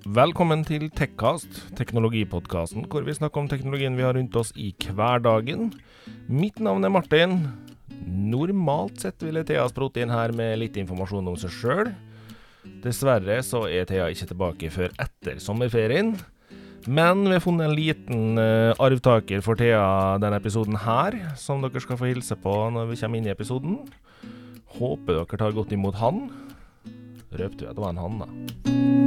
Velkommen til Tekkast, teknologipodkasten hvor vi snakker om teknologien vi har rundt oss i hverdagen. Mitt navn er Martin. Normalt sett ville Thea sprote inn her med litt informasjon om seg sjøl. Dessverre så er Thea ikke tilbake før etter sommerferien. Men vi har funnet en liten uh, arvtaker for Thea denne episoden her, som dere skal få hilse på når vi kommer inn i episoden. Håper dere tar godt imot han. Røpte jo at det var en han, da.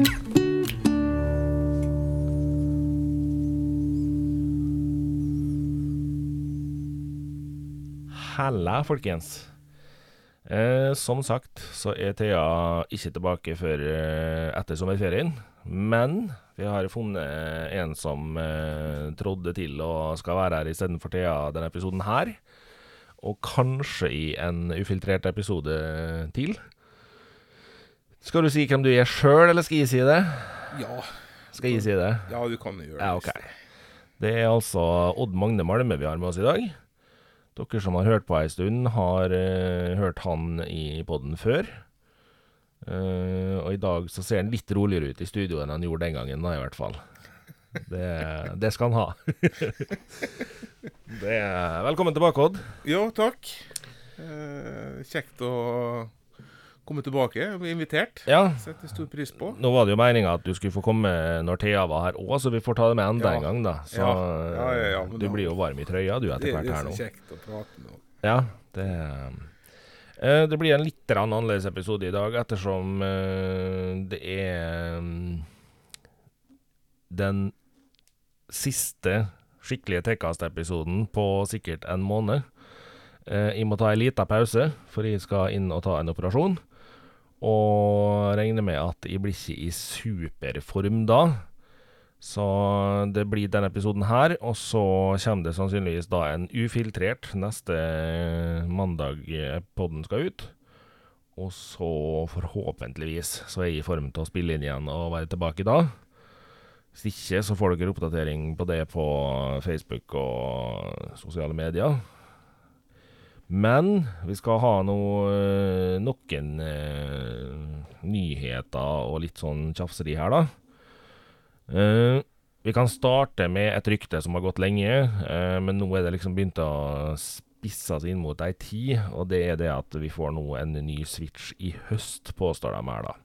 Halla, folkens. Eh, som sagt så er Thea ikke tilbake før eh, etter sommerferien. Men vi har funnet en som eh, trådde til og skal være her istedenfor Thea denne episoden her. Og kanskje i en ufiltrert episode til. Skal du si hvem du er sjøl, eller skal jeg si det? Ja. Skal jeg si det? Ja, du kan gjøre det. Ja, ok. Det er altså Odd Magne Malme vi har med oss i dag. Dere som har hørt på ei stund, har uh, hørt han i poden før. Uh, og i dag så ser han litt roligere ut i studio enn han gjorde den gangen, da, i hvert fall. Det, det skal han ha. det, velkommen tilbake, Odd. Jo, takk. Uh, kjekt å komme tilbake. og bli invitert. Ja, Setter stor pris på. Nå var det jo meninga at du skulle få komme når Thea var her òg, så vi får ta det med enda Ja. en gang, da. Så Ja. Ja, du da- blir jo varm i trøya du etter hvert er her nå. Det er så kjekt å prate med. Ja, det eh, Det blir en litt annerledes episode i dag, ettersom eh, det er mm, den siste skikkelige Tekast-episoden på sikkert en måned. Eh, jeg må ta en liten pause, for jeg skal inn og ta en operasjon. Og regner med at jeg blir ikke i superform da. Så det blir denne episoden her, og så kommer det sannsynligvis da en ufiltrert neste mandag eh, podden skal ut. Og så forhåpentligvis så er jeg i form til å spille inn igjen og være tilbake da. Hvis ikke så får dere oppdatering på det på Facebook og sosiale medier. Men vi skal ha noe, eh, noen eh, nyheter og litt sånn tjafseri her, da. Eh, vi kan starte med et rykte som har gått lenge, eh, men nå er det liksom begynt å spisse seg inn mot ei tid, og det er det at vi får nå en ny Switch i høst, påstår de her, da.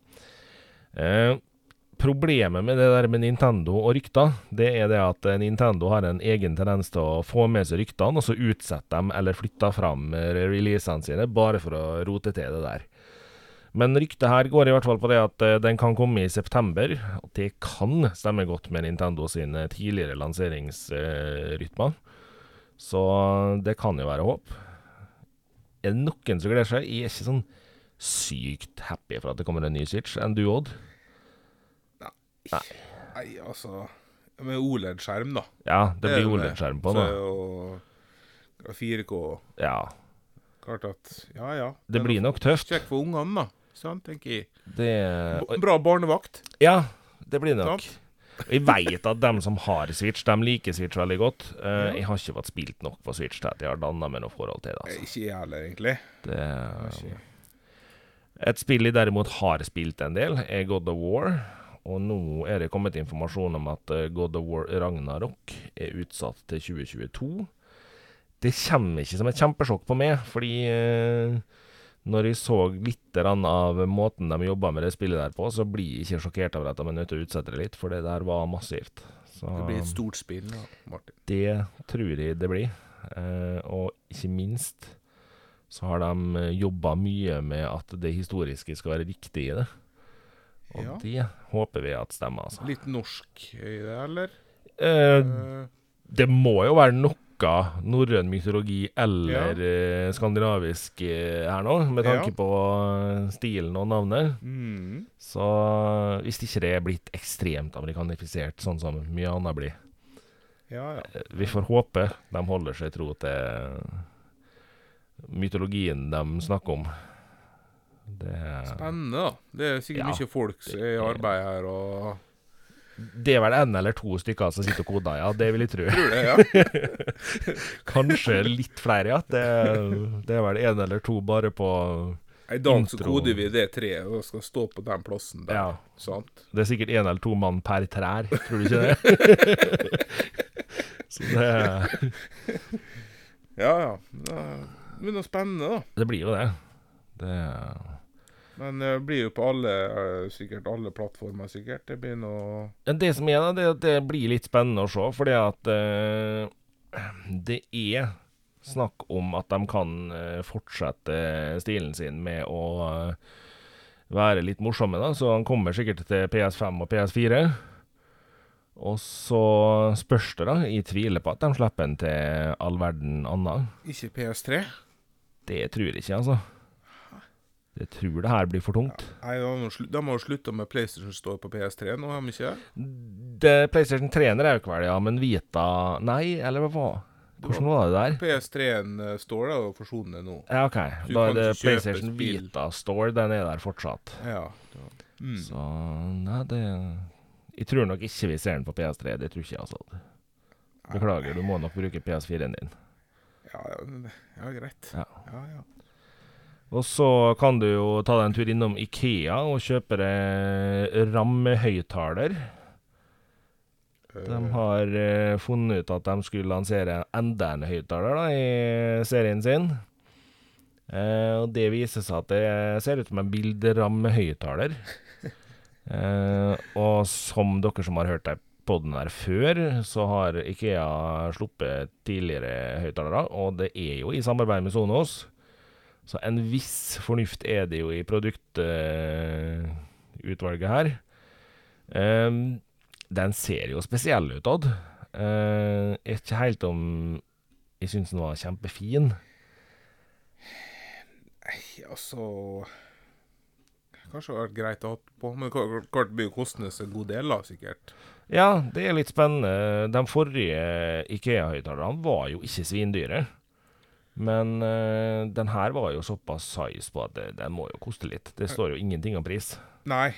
Problemet med det der med Nintendo og rykter, det er det at eh, Nintendo har en egen tendens til å få med seg ryktene, og så utsette dem eller flytte fram eh, releasene sine, bare for å rote til det der. Men ryktet her går i hvert fall på det at eh, den kan komme i september, og det kan stemme godt med Nintendo sine tidligere lanseringsrytmer. Så det kan jo være håp. Er det noen som gleder seg? Jeg er ikke sånn sykt happy for at det kommer en ny Switch. Enn du, Odd? Nei. Nei, altså Med OLED-skjerm, da. Ja, det blir er OLED-skjerm på Så Og er jo 4K Ja, Klart at Ja, ja. det blir nok tøft. Kjekt for ungene, da. Sant, tenker jeg. Det Bra barnevakt. Ja, det blir nok. nok. Jeg veit at dem som har Switch, de liker Switch veldig godt. Uh. Jeg har ikke fått spilt nok på Switch til at jeg har danna meg noe forhold til det. Altså. Ikke jeg heller, egentlig. Det, ikke- et spill jeg derimot har spilt en del, er God of War. Og nå er det kommet informasjon om at eh, God of War Ragnarok er utsatt til 2022. Det kommer ikke som et kjempesjokk på meg, fordi eh, når jeg så litt av måten de jobba med det spillet der på, så blir jeg ikke sjokkert over at de er nødt til å utsette det litt, for det der var massivt. Så Det blir et stort spill, da, Martin. det tror jeg det blir. Eh, og ikke minst så har de jobba mye med at det historiske skal være riktig i det. Og Ja. det håper vi at stemmer, altså. Litt norsk i det, eller? Eh, Eh, det må jo være noe norrøn mytologi eller ja. skandinavisk eh, her nå, med tanke Ja. på eh, stilen og navnet. mm. Så hvis ikke det er blitt ekstremt amerikanifisert, sånn som mye annet blir. Ja, ja. Eh, Vi får håpe de holder seg tro til mytologien de snakker om. Det, Spennende, da. Det er sikkert Ja, mye folk som er i arbeid her og det er vel en eller to stykker som sitter og koder, ja. Det vil jeg tro. Tror det, ja. Kanskje litt flere, ja. Det, det er vel en eller to bare på I dag så koder vi det treet og skal stå på den plassen der. Ja. Sant? Det er sikkert en eller to mann per trær, tror du ikke det? Så det, Ja, ja. Det blir noe spennende, da. det blir jo det. Det Men det blir jo på alle, eh, sikkert alle plattformer, sikkert. Det blir noe Ja, Det som er, det er at det blir litt spennende å se, fordi at uh, det er snakk om at de kan eh, fortsette stilen sin med å eh, være litt morsomme, da. Så han kommer sikkert til PS5 og PS4. Og så spørs det, da. Jeg tviler på at de slipper den til all verden annet. Ikke PS3. Det tror jeg ikke, altså. Jeg tror det her blir for tungt. Nei, de må, jo slutte med PlayStation Store på PS3 nå, har de ikke det? Playstation PlayStation 3-en røk vel, ja, men Vita Nei, eller hva Hvordan var det der? PS3-en eh, Store er jo forsvunnet nå. Ja, OK. Da er det PlayStation spill. Vita Store. Den er der fortsatt. Ja. ja. Mm. Så Nei, det Jeg tror nok ikke vi ser den på PS3. Det tror ikke jeg, altså. Beklager, du må nok bruke PS4-en din. Ja, ja, ja, greit. Ja. Ja, ja. Og så kan du jo ta deg en tur innom Ikea og kjøpe deg rammehøyttaler. De Eh, har eh, funnet ut at de skulle lansere enda en høyttaler i serien sin. Eh, og det viser seg at det ser ut som en bilderammehøyttaler. eh, og som dere som har hørt på den der her før, så har Ikea sluppet tidligere høyttalere, og det er jo i samarbeid med Sonos. Så en viss fornuft er det jo i produktutvalget her. Um, den ser jo spesiell ut, Odd. Uh, ikke helt om jeg syns den var kjempefin. Nei, altså Kanskje det hadde vært greit å ha på, men klart klart blir kostende en god del, da, sikkert. Ja, det er litt spennende. De forrige Ikea-høyttalerne var jo ikke svindyre. Men uh, den her var jo såpass size på at den må jo koste litt. Det står jo ingenting om pris. Nei,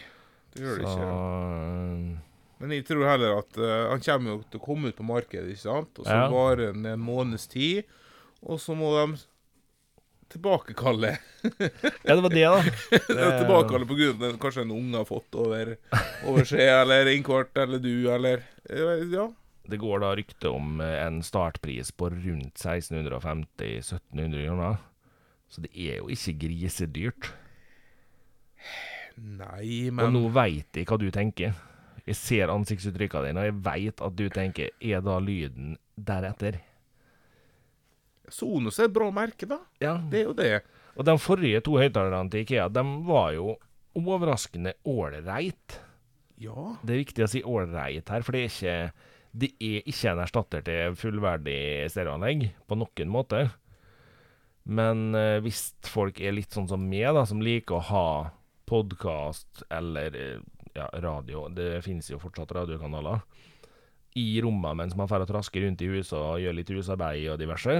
det gjør det Så ikke. Men jeg tror heller at uh, han kommer jo til å komme ut på markedet, ikke sant? Og så Ja. varer den en måneds tid, og så må de tilbakekalle. Ja, det var det, da. Tilbakekalle på grunn av kanskje en unge har fått over, over seg, eller innkvart, eller du, eller eh, Ja. Det går da rykte om eh, en startpris på rundt 1650-1700 kroner. Så det er jo ikke grisedyrt. Nei, men Og nå veit jeg hva du tenker. Jeg ser ansiktsuttrykkene dine, og jeg veit at du tenker Er da lyden deretter? Sonos er et bra merke, da. Ja. Det er jo det. Og de forrige to høyttalerne til Ikea, de var jo overraskende ålreit. Ja. Det er viktig å si ålreit her, for det er ikke det er ikke en erstatter til fullverdig stereoanlegg på noen måte. Men eh, hvis folk er litt sånn som meg, da, som liker å ha podkast eller eh, ja, radio Det finnes jo fortsatt radiokanaler. I rommene mens man drar og trasker rundt i huset og gjør litt husarbeid og diverse.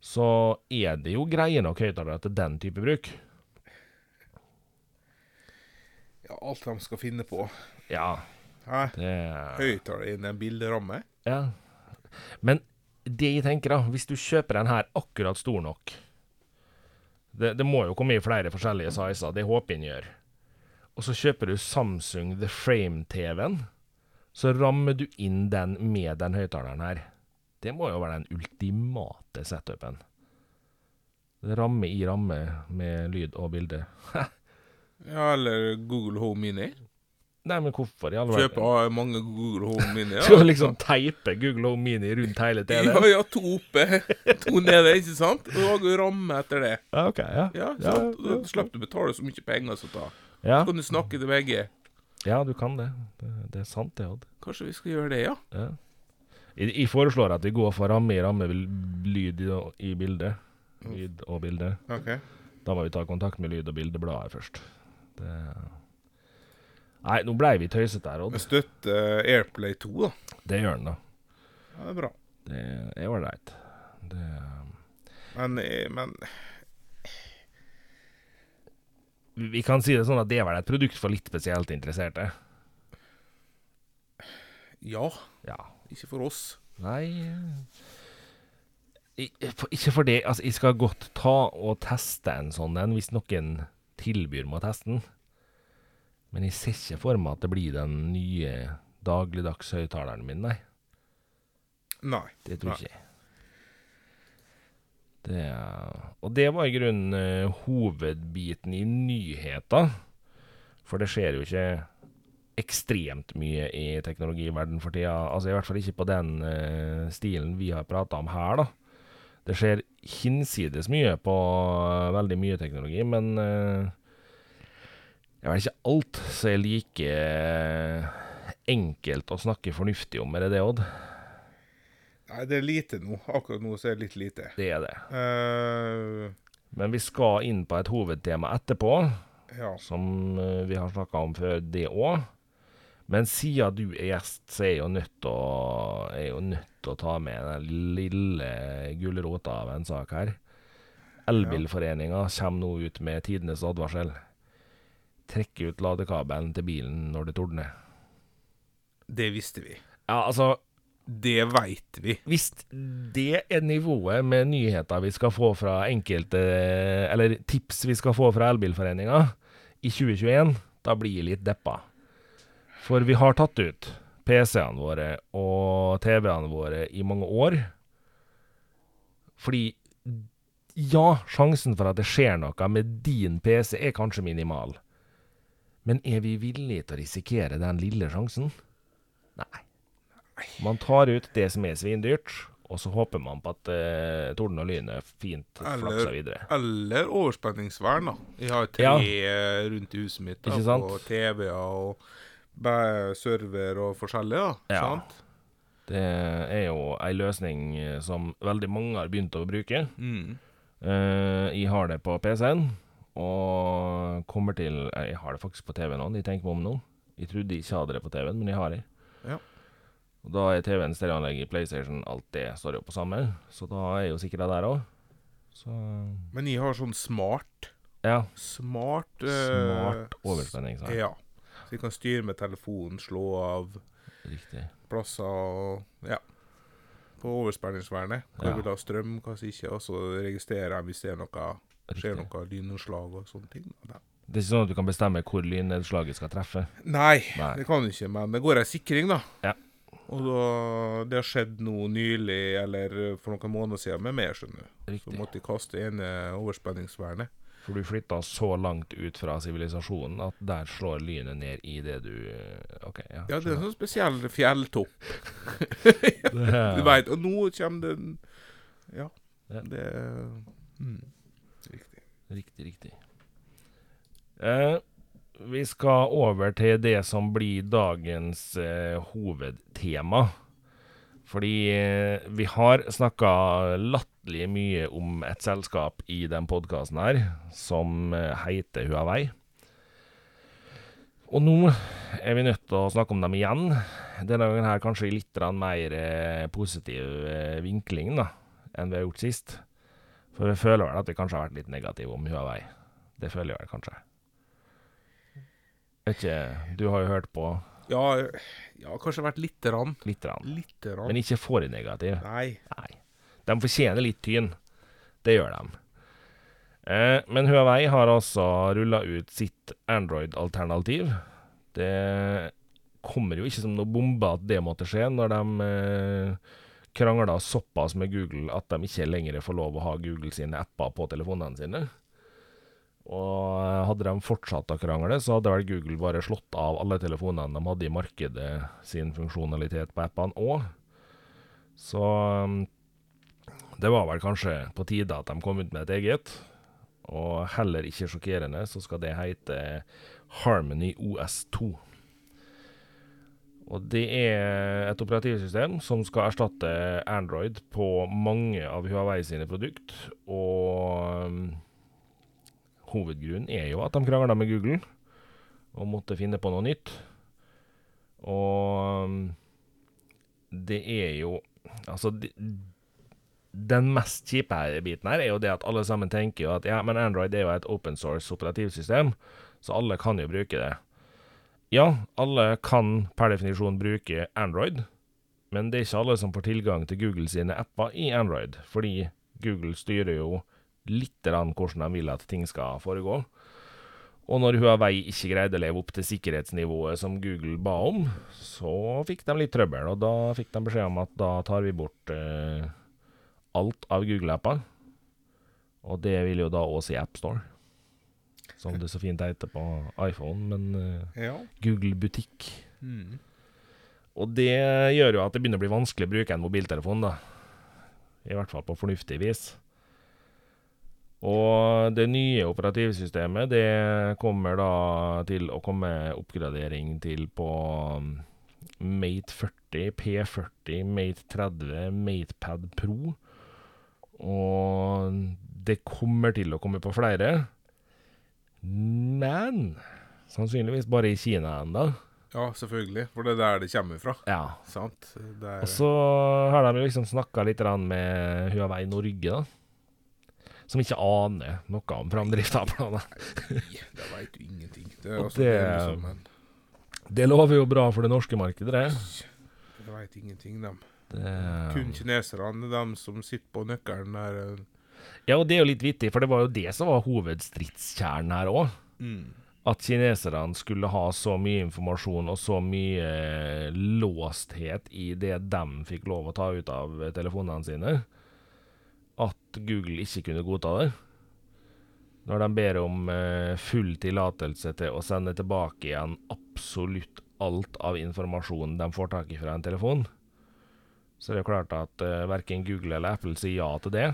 Så er det jo greie nok høyttalere til den type bruk. ja. Alt de skal finne på. Ja, Hæ? det Høyttaler inn en bilderamme. Ja. Men det jeg tenker, da, hvis du kjøper den her akkurat stor nok Det, det må jo komme i flere forskjellige sizer, det håper jeg gjør. Og så kjøper du Samsung The Frame-TV-en. Så rammer du inn den med den høyttaleren her. Det må jo være den ultimate setupen. Ramme i ramme med lyd og bilde. Ja, eller Google Home Mini. Nei, men hvorfor i all Kjøpe verden? av mange Google Home Mini. Skal du liksom teipe Google Home Mini rundt hele TV-en? ja, to oppe, to nede, ikke sant? Og lage ramme etter det. Ja, ok, ja. Ja, Ja, ja. Slipper du betale så mye penger som da. Ja. Så kan du snakke til begge. Ja, du kan det. Det, det er sant, det, Odd. Kanskje vi skal gjøre det, ja? Ja. Jeg, jeg foreslår at vi går for ramme i ramme lyd i, i bildet. Lyd og bilde. Ok. Da må vi ta kontakt med Lyd- og bildebladet først. Det Nei, nå blei vi tøysete her, Vi Odd. støtter Airplay 2, da. Det gjør den, da. Ja, det er bra. Det er ålreit. Det Men, eh, men vi vi kan si det sånn at det er vel et produkt for litt spesielt interesserte. ja, Ja. ikke for oss. Nei I- for- Ikke for det. Altså, jeg skal godt ta og teste en sånn en hvis noen tilbyr meg å teste den. Men jeg ser ikke for meg at det blir den nye dagligdags høyttaleren min, nei. Nei. Det tror ikke jeg. Det, og det var i grunnen uh, hovedbiten i nyheter. For det skjer jo ikke ekstremt mye i teknologiverden for tida. Altså i hvert fall ikke på den uh, stilen vi har prata om her, da. Det skjer hinsides mye på uh, veldig mye teknologi, men eh, det er vel ikke alt som er like eh, enkelt å snakke fornuftig om, er det det, Odd? Nei, det er lite nå. Akkurat nå så er det litt lite. Det er det. Uh, Men vi skal inn på et hovedtema etterpå, ja. som eh, vi har snakka om før, det òg. Men siden du er gjest, så er jeg jo nødt til å, er jeg jo nødt til å ta med den lille gulrota av en sak her. Elbilforeninga kommer nå ut med tidenes advarsel. Trekke ut ladekabelen til bilen når det tordner. Det visste vi. Ja, altså Det veit vi. Hvis det er nivået med nyheter vi skal få fra enkelte Eller tips vi skal få fra Elbilforeninga i 2021, da blir jeg litt deppa. For vi har tatt ut PC-ene våre og TV-ene våre i mange år. Fordi ja, sjansen for at det skjer noe med din PC er kanskje minimal. Men er vi villige til å risikere den lille sjansen? Nei. Man tar ut det som er svindyrt, og så håper man på at eh, torden og lyn er fint flakser videre. Eller overspenningsvern, da. Jeg har tre Ja. rundt i huset mitt. Da, Og TV-er og server og forskjellig. da. Ja. Sant? Det er jo ei løsning eh, som veldig mange har begynt å bruke. Mm. Uh, jeg har det på PC-en, og kommer til Jeg har det faktisk på TV nå, de tenker meg om nå. Jeg trodde jeg ikke hadde det på TV-en, men jeg har det. Ja. Og Da er TV-en, stereoanlegget, PlayStation, alt det står jo på samme, så da er jeg jo sikra der òg. Så Men jeg har sånn smart ja. Smart uh, Smart overspenning, sa jeg. Ja. Så jeg kan styre med telefonen, slå av Riktig. plasser og Ja. På overspenningsvernet. Hva Ja. jeg vil ha strøm, hva som ikke. Og så registrerer jeg hvis det er noe, skjer Riktig. noe lynnedslag og sånne ting. Da. Det er ikke sånn at du kan bestemme hvor lynnedslaget skal treffe. Nei, Nei. det kan du ikke, men det går ei sikring, da. Ja. Og da, det har skjedd nå nylig, eller for noen måneder siden, med meg, skjønner du. Så måtte jeg kaste ene overspenningsvernet. For du flytta så langt ut fra sivilisasjonen at der slår lynet ned i det du OK, ja. Ja, det er en sånn spesiell fjelltopp, du veit. Og nå kommer det Ja. Ja. Det mm, Riktig. Riktig. Eh, vi skal over til det som blir dagens eh, hovedtema. Fordi eh, vi har snakka latterlig mye om et selskap i den podkasten her, som eh, heter Huawei. Og nå er vi nødt til å snakke om dem igjen. Denne gangen her kanskje i litt mer eh, positiv eh, vinkling da, enn vi har gjort sist. For jeg føler vel at vi kanskje har vært litt negative om Huawei. Det føler jeg vel kanskje. Vet ikke, du har jo hørt på Ja, ja, kanskje vært lite grann. litt, grann. men ikke for negativ. Nei. Nei. De fortjener litt tyn. Det gjør de. Eh, men Huawei har altså rulla ut sitt Android-alternativ. Det kommer jo ikke som noe bombe at det måtte skje, når de eh, krangla såpass med Google at de ikke lenger får lov å ha Google sine apper på telefonene sine. Og eh, hadde de fortsatt å krangle, så hadde vel Google bare slått av alle telefonene de hadde i markedet sin funksjonalitet på appene òg. Så um, det var vel kanskje på tide at de kom ut med et eget. Og heller ikke sjokkerende, så skal det hete Harmony OS2. Og det er et operativsystem som skal erstatte Android på mange av Huawei sine produkt. Og um, hovedgrunnen er jo at de krangla med Google og måtte finne på noe nytt. Og um, det er jo Altså, de, den mest kjipe biten her er jo det at alle sammen tenker jo at ja, men Android er jo et open source operativsystem, så alle kan jo bruke det. Ja, alle kan per definisjon bruke Android, Men det er ikke alle som får tilgang til Google sine apper i Android, fordi Google styrer jo litt hvordan de vil at ting skal foregå. Og når Huawei ikke greide å leve opp til sikkerhetsnivået som Google ba om, så fikk de litt trøbbel, og da fikk de beskjed om at da tar vi bort eh, alt av Google-apper. Og det vil jo da også si AppStore, som det så fint heter på iPhone, men eh, Ja. Google Butikk. Mm. Og det gjør jo at det begynner å bli vanskelig å bruke en mobiltelefon, da. I hvert fall på fornuftig vis. Og det nye operativsystemet, det kommer da til å komme oppgradering til på um, Mate 40, P40, Mate 30, Matepad Pro. Og det kommer til å komme på flere. Men sannsynligvis bare i Kina ennå. ja, selvfølgelig. For det er der det kommer fra. Ja. Sant? Det er, Og så har de liksom snakka litt med Huawei Norge, da. Som ikke aner noe om framdrifta av planen. Nei, det veit du ingenting. Det altså, det det- liksom en Det lover jo bra for det norske markedet, det. Det veit ingenting, dem. det Kun kineserne, de som sitter på nøkkelen der. Eh, ja, og det er jo litt vittig, for det var jo det som var hovedstridskjernen her òg. Mm. At kineserne skulle ha så mye informasjon og så mye låsthet i det de fikk lov å ta ut av telefonene sine, at Google ikke kunne godta det. Når de ber om eh, full tillatelse til å sende tilbake igjen absolutt alt av informasjon de får tak i fra en telefon, så det er jo klart at uh, verken Google eller Apple sier ja til det.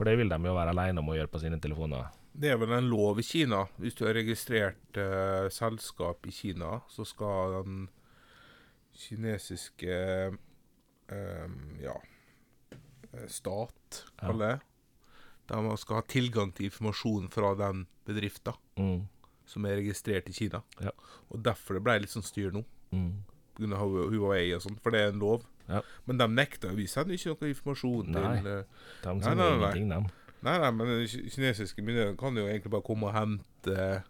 For det vil de jo være alene om å gjøre på sine telefoner. Det er vel en lov i Kina. Hvis du har registrert eh, selskap i Kina, så skal den kinesiske eh, ja, stat, stat, Ja. alle, de skal ha tilgang til informasjon fra den bedriften Mm. som er registrert i Kina. Ja. Og derfor det ble litt sånn styr nå. Mm. Pga. Huawei og sånn, for det er en lov. Ja. Men de nekter. vise sender ikke noe informasjon Nei. til uh, De Nei, sier nei, nei. Nei, nei, men kinesiske myndigheter kan jo egentlig bare komme og hente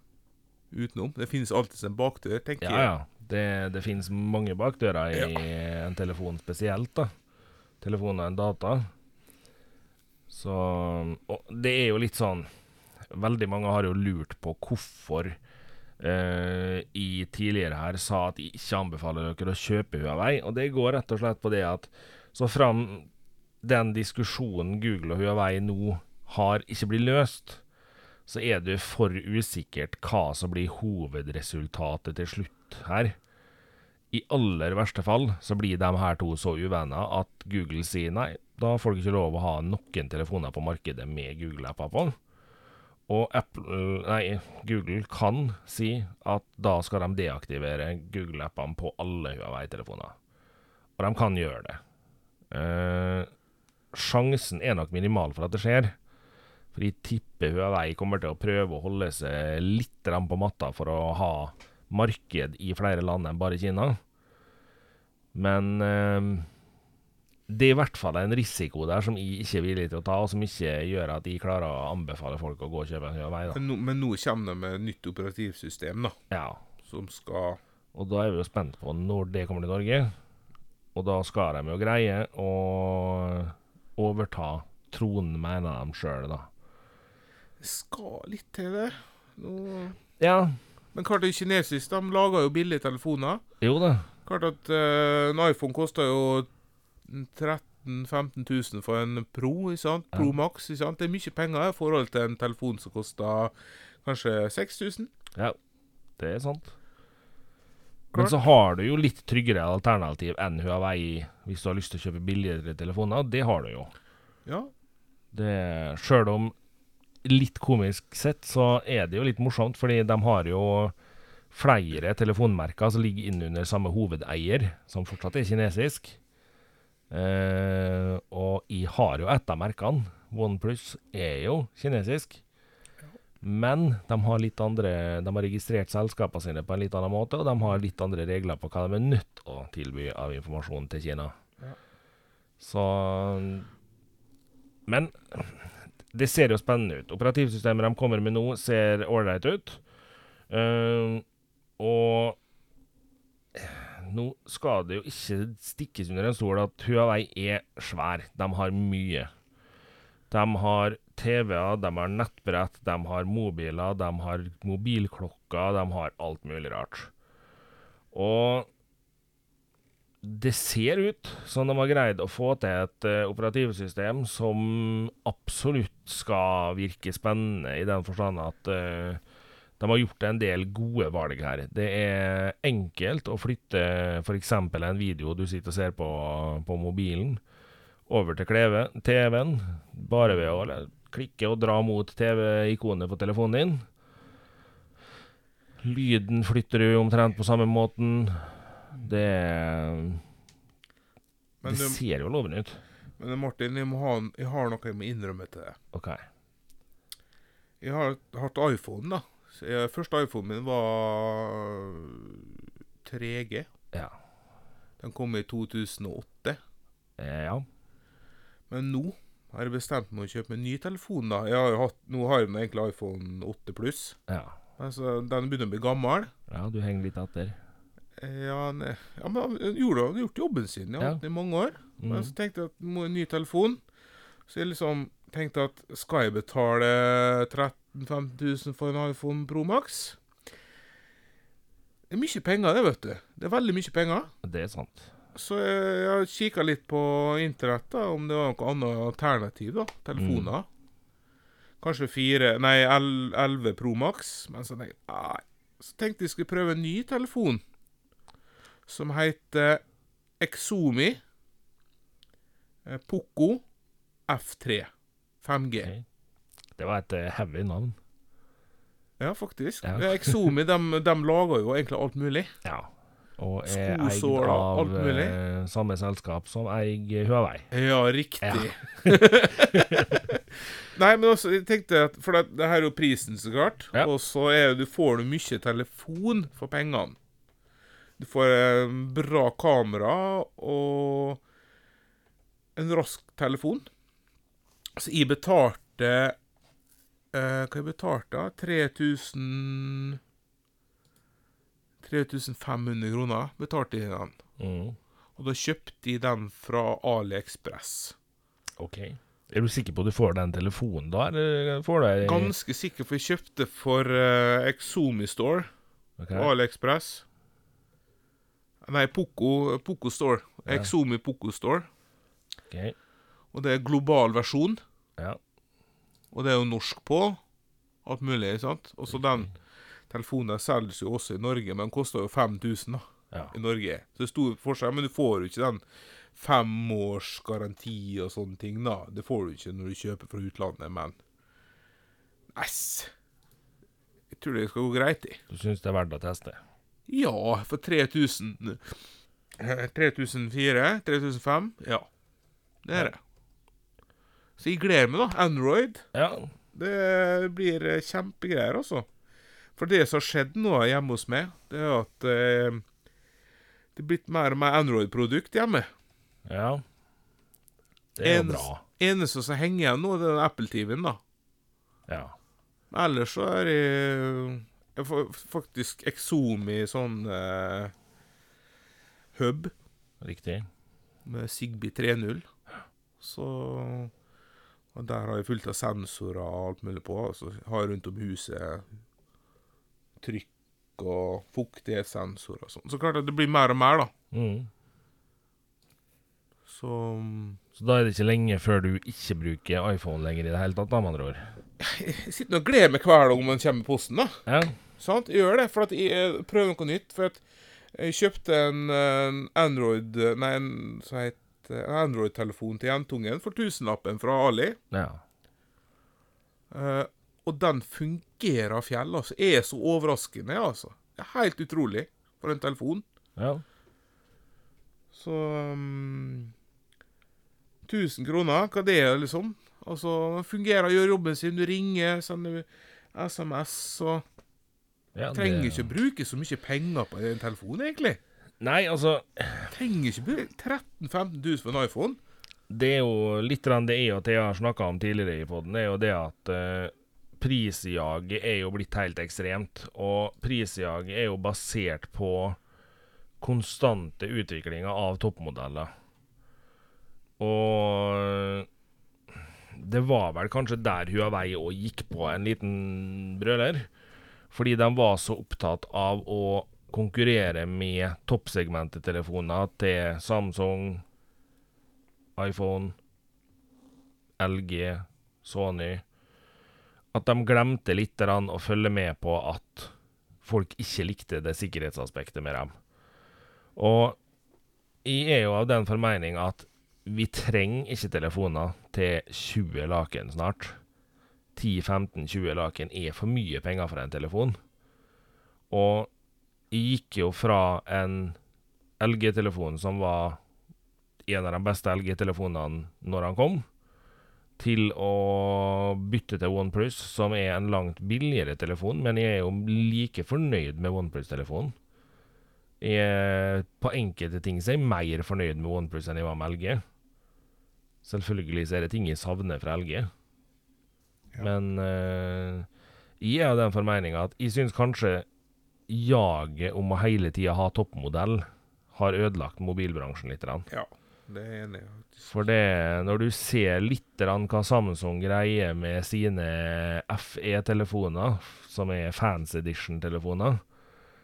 utenom. Det finnes alltid en bakdør, tenker Ja, jeg. ja. Det, det finnes mange bakdører i en telefon spesielt, da. Telefon og en data. Så Og det er jo litt sånn Veldig mange har jo lurt på hvorfor eh, i tidligere her sa at de ikke anbefaler dere å kjøpe Huawei. Og det går rett og slett på det at så fram den diskusjonen Google og Huawei nå har, ikke blir løst, så er det for usikkert hva som blir hovedresultatet til slutt her. I aller verste fall så blir de her to så uvenner at Google sier nei, da får du ikke lov å ha noen telefoner på markedet med Google-apper på. Og Apple, nei, Google kan si at da skal de deaktivere Google-appene på alle Huawei-telefoner. Og de kan gjøre det. Eh, sjansen er nok minimal for at det skjer. For jeg tipper Huawei kommer til å prøve å holde seg litt på matta for å ha marked i flere land enn bare Kina. Men eh, det er i hvert fall en risiko der som jeg ikke er villig til å ta, og som ikke gjør at jeg klarer å anbefale folk å gå og kjøpe en Huawei. Da. Men, nå- men nå kommer de med nytt operativsystem, da, Ja, som skal og da er vi jo spent på når det kommer til Norge. Og da skal de jo greie å overta tronen, mener de sjøl, da. Det skal litt til, det. Nå Ja, Men klart det er kinesisk. De lager jo billige telefoner. jo da. Klart at uh, en iPhone koster jo 13 000-15 000 for en Pro, sant? Pro. Max. sant? Det er mye penger i forhold til en telefon som koster kanskje 6000. Ja, det er sant. Klart. Men så har du jo litt tryggere alternativ enn Huawei hvis du har lyst til å kjøpe billigere telefoner. Det har du jo. Ja. Det, Sjøl om litt komisk sett, så er det jo litt morsomt, fordi de har jo flere telefonmerker som ligger innunder samme hovedeier, som fortsatt er kinesisk. Eh, og jeg har jo et av merkene. OnePlus er jo kinesisk. Men de har litt andre De har registrert selskapene sine på en litt annen måte, og de har litt andre regler på hva de er nødt til å tilby av informasjon til Kina. Ja. Så Men det ser jo spennende ut. Operativsystemet de kommer med nå, ser ålreit ut. Uh, og Nå skal det jo ikke stikkes under en stol at Huawei er svær. De har mye. De har TV-er, de har nettbrett, de har mobiler, de har mobilklokker, de har alt mulig rart. Og det ser ut som de har greid å få til et uh, operativsystem som absolutt skal virke spennende, i den forstand at uh, de har gjort en del gode valg her. Det er enkelt å flytte f.eks. en video du sitter og ser på på mobilen, over til TV-en, bare ved å klikke og dra mot TV-ikonet på telefonen din. Lyden flytter du omtrent på samme måten. Det Det du, ser jo lovende ut. men Martin, jeg, må ha, jeg har noe jeg må innrømme til deg. OK. Jeg har hatt iPhone, da. Så første iPhonen min var 3G. Ja. Den kom i 2008. Eh, Ja. Men nå har jeg bestemt meg å kjøpe en ny telefon. da. Har hatt, nå har jeg egentlig iPhone 8 pluss. Ja. Altså, den begynner å bli gammel. ja, du henger litt etter. Eh, Ja, ne, ja men han gjorde, gjort jobben sin. ja, Ja. i mange år. Mm. Men så tenkte jeg at må en ny telefon. Så jeg liksom tenkte at skal jeg betale 13 000-15 000 for en iPhone Pro Max? Det er mye penger, det, vet du. Det er veldig mye penger. Det er sant. Så jeg, jeg kikka litt på internett, da, om det var noe annet alternativ. da, Telefoner. Kanskje fire Nei, 11 Pro Max. Men så tenkte jeg. Så tenkte jeg skulle prøve en ny telefon. Som heter Exomi eh, Poco F3 5G. Okay. Det var et eh, heavy navn. Ja, faktisk. Ja. Ja. Exomi de, de lager jo egentlig alt mulig. Ja. Og er eid Skosåler, av alt mulig. eh, samme selskap som eier Huawei. Ja, riktig. Nei, men også, jeg tenkte at For det, det her er jo prisen, så klart. Ja. Og så er du får du mye telefon for pengene. Du får eh, bra kamera og en rask telefon. Så jeg betalte eh, Hva jeg betalte? 3000 3500 kroner betalte jeg den. Mm. Og da kjøpte jeg den fra AliExpress. OK. Er du sikker på at du får den telefonen da, eller får du Ganske sikker, for jeg kjøpte for uh, Exomi Store okay. på AliExpress. Nei, Poco, Poco Store. Ja. Exomi Poco Store. ok. Og det er global versjon. Ja. Og det er jo norsk på. Alt mulig, sant. Og så den telefonen selges jo også i Norge, men den koster jo 5000 da, Ja. i Norge. Så det er stor forskjell, men du får jo ikke den femårsgaranti og sånne ting, da. Det får du ikke når du kjøper fra utlandet, men Æsj. Jeg tror det skal gå greit, i. Du syns det er verdt å teste? Ja, for 3000 eh, 3004? 3005? Ja. Det er det. Så jeg gleder meg, da. Android. Ja. Det blir eh, kjempegreier, altså. For det som har skjedd nå hjemme hos meg, det er at eh, det er blitt mer og mer Android-produkt hjemme. Ja. Det er Enes, bra. Eneste som henger igjen nå, det er den Apple-TV-en, da. Ja. Men ellers så er det jeg får faktisk Exomi sånn eh, hub Riktig. med Zigbee 3.0. Så Og der har jeg fullt av sensorer og alt mulig på. Og så har jeg rundt om huset trykk og fuktighetssensorer og sånn. Så klart at det blir mer og mer, da. Mm. Så Så da er det ikke lenge før du ikke bruker iPhone lenger i det hele tatt, da, med andre ord. jeg sitter og gleder meg hver dag om den kommer i posten, da. Ja. Sant? Jeg gjør det, for at jeg eh, prøver noe nytt. For at jeg kjøpte en, eh, Android Nei, en, som het, en Android-telefon til jentungen for tusenlappen fra Ali. ja. Uh, og den fungerer fjell, altså. Er så overraskende, altså. Det er helt utrolig for en telefon. Ja. Så um, 1000 kroner, hva det er, liksom? Altså, den fungerer, gjør jobben sin. Du ringer, sender SMS og ja Trenger det- ikke å bruke så mye penger på en telefon, egentlig. Nei, altså Trenger ikke bruke 13 000-15 000 for en iPhone. Det er jo litt det jeg og Thea har snakka om tidligere i poden, er jo det at uh, prisjaget er jo blitt helt ekstremt. Og prisjaget er jo basert på konstante utviklinger av toppmodeller. Og det var vel kanskje der Huawei òg gikk på en liten brøler. Fordi de var så opptatt av å konkurrere med toppsegmentet telefoner til Samsung, iPhone, LG, Sony At de glemte litt å følge med på at folk ikke likte det sikkerhetsaspektet med dem. Og jeg er jo av den formening at vi trenger ikke telefoner til 20 laken snart. 10-15-20 laken er for mye penger for en telefon. Og gikk jo fra en LG-telefon som var en av de beste LG-telefonene når han kom, til å bytte til OnePlus, som er en langt billigere telefon, men jeg er jo like fornøyd med OnePlus-telefonen. Jeg er på enkelte ting så er jeg mer fornøyd med OnePlus enn jeg var med LG. Selvfølgelig så er det ting jeg savner fra LG. Ja. Men uh, jeg er av den formeninga at jeg syns kanskje jaget om å hele tida ha toppmodell har ødelagt mobilbransjen litt. Ja, det er enig For det, når du ser litt hva Samsung greier med sine FE-telefoner, som er fans edition-telefoner,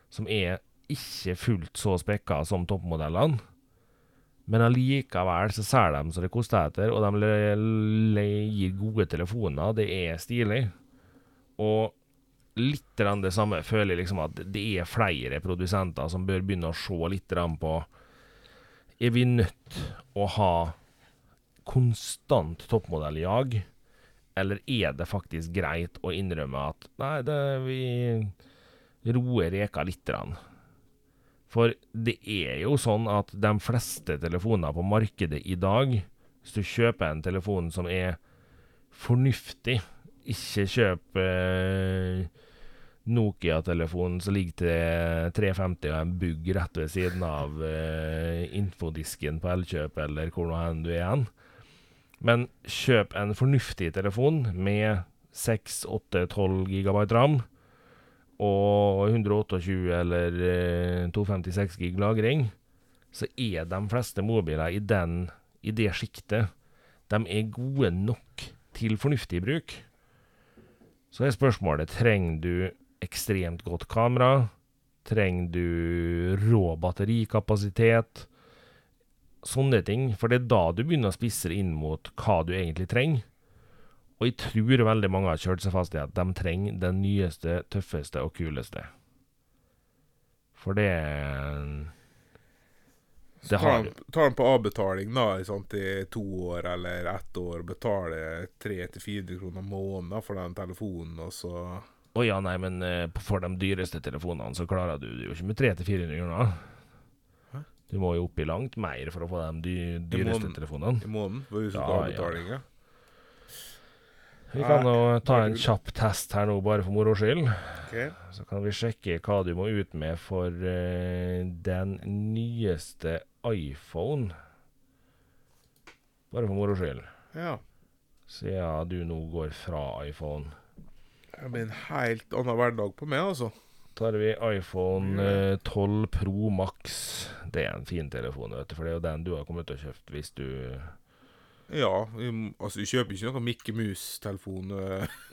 som er ikke fullt så spekka som toppmodellene, men allikevel så selger de så det koster etter, og de gir gode telefoner. Det er stilig. Og litt det samme føler jeg liksom at det er flere produsenter som bør begynne å se litt på Er vi nødt å ha konstant toppmodelljag, eller er det faktisk greit å innrømme at nei, det, vi roer reka litt? For det er jo sånn at de fleste telefoner på markedet i dag, hvis du kjøper en telefon som er fornuftig, ikke kjøp eh, Nokia-telefonen som ligger til 350 og en bugg rett ved siden av eh, infodisken på Elkjøp, eller hvor nå enn du er hen. Men kjøp en fornuftig telefon med 6, 8, 12 gigabyte ram og 128 eller eh, 256 gig lagring, så er de fleste mobiler i, den, i det sjiktet De er gode nok til fornuftig bruk. Så er spørsmålet trenger du ekstremt godt kamera. Trenger du rå batterikapasitet? Sånne ting. For det er da du begynner å spisse inn mot hva du egentlig trenger. Og jeg tror veldig mange har kjørt seg fast i at de trenger den nyeste, tøffeste og kuleste. For det Det tar har tar han på avbetaling da, i i to år eller ett år, betaler 300-400 kroner måneden for den telefonen, og så Å ja, nei, men eh, for de dyreste telefonene så klarer du det jo ikke med 300-400 kroner. Du må jo opp i langt mer for å få de dy dyreste telefonene. i måneden på huset Ja, ja. avbetaling. Ja. Vi kan jo ta en kjapp test her nå, bare for moro skyld. Okay. Så kan vi sjekke hva du må ut med for uh, den nyeste iPhone. Bare for moro skyld. Ja. Siden du nå går fra iPhone. Det blir en helt annen hverdag på meg, altså. tar vi iPhone eh, 12 Pro Max. Det er en fin telefon, vet du, for det er jo den du har kommet til å kjøpe hvis du Ja, vi, altså du kjøper ikke noen Mikke Mus-telefon.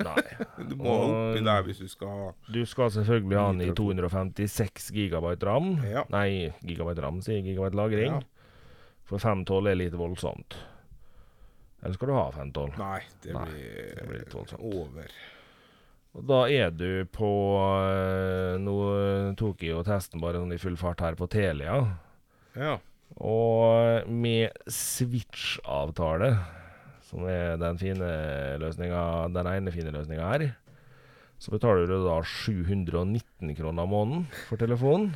Nei. Du må Og- oppi der hvis du skal ha Du skal selvfølgelig ha den i 256 gigabyte ram. Ja. Nei, gigabyte ram, sier. Gigabyte lagring. Ja. For 512 er litt voldsomt. Eller skal du ha 512? Nei, det Nei, blir, det blir litt voldsomt. over. Og da er du på eh, Nå tok jeg jo testen bare sånn i full fart her på Telia. Ja. Og med Switch-avtale, som er den fine løsninga, den ene fine løsninga her, så betaler du da 719 kroner måneden for telefonen.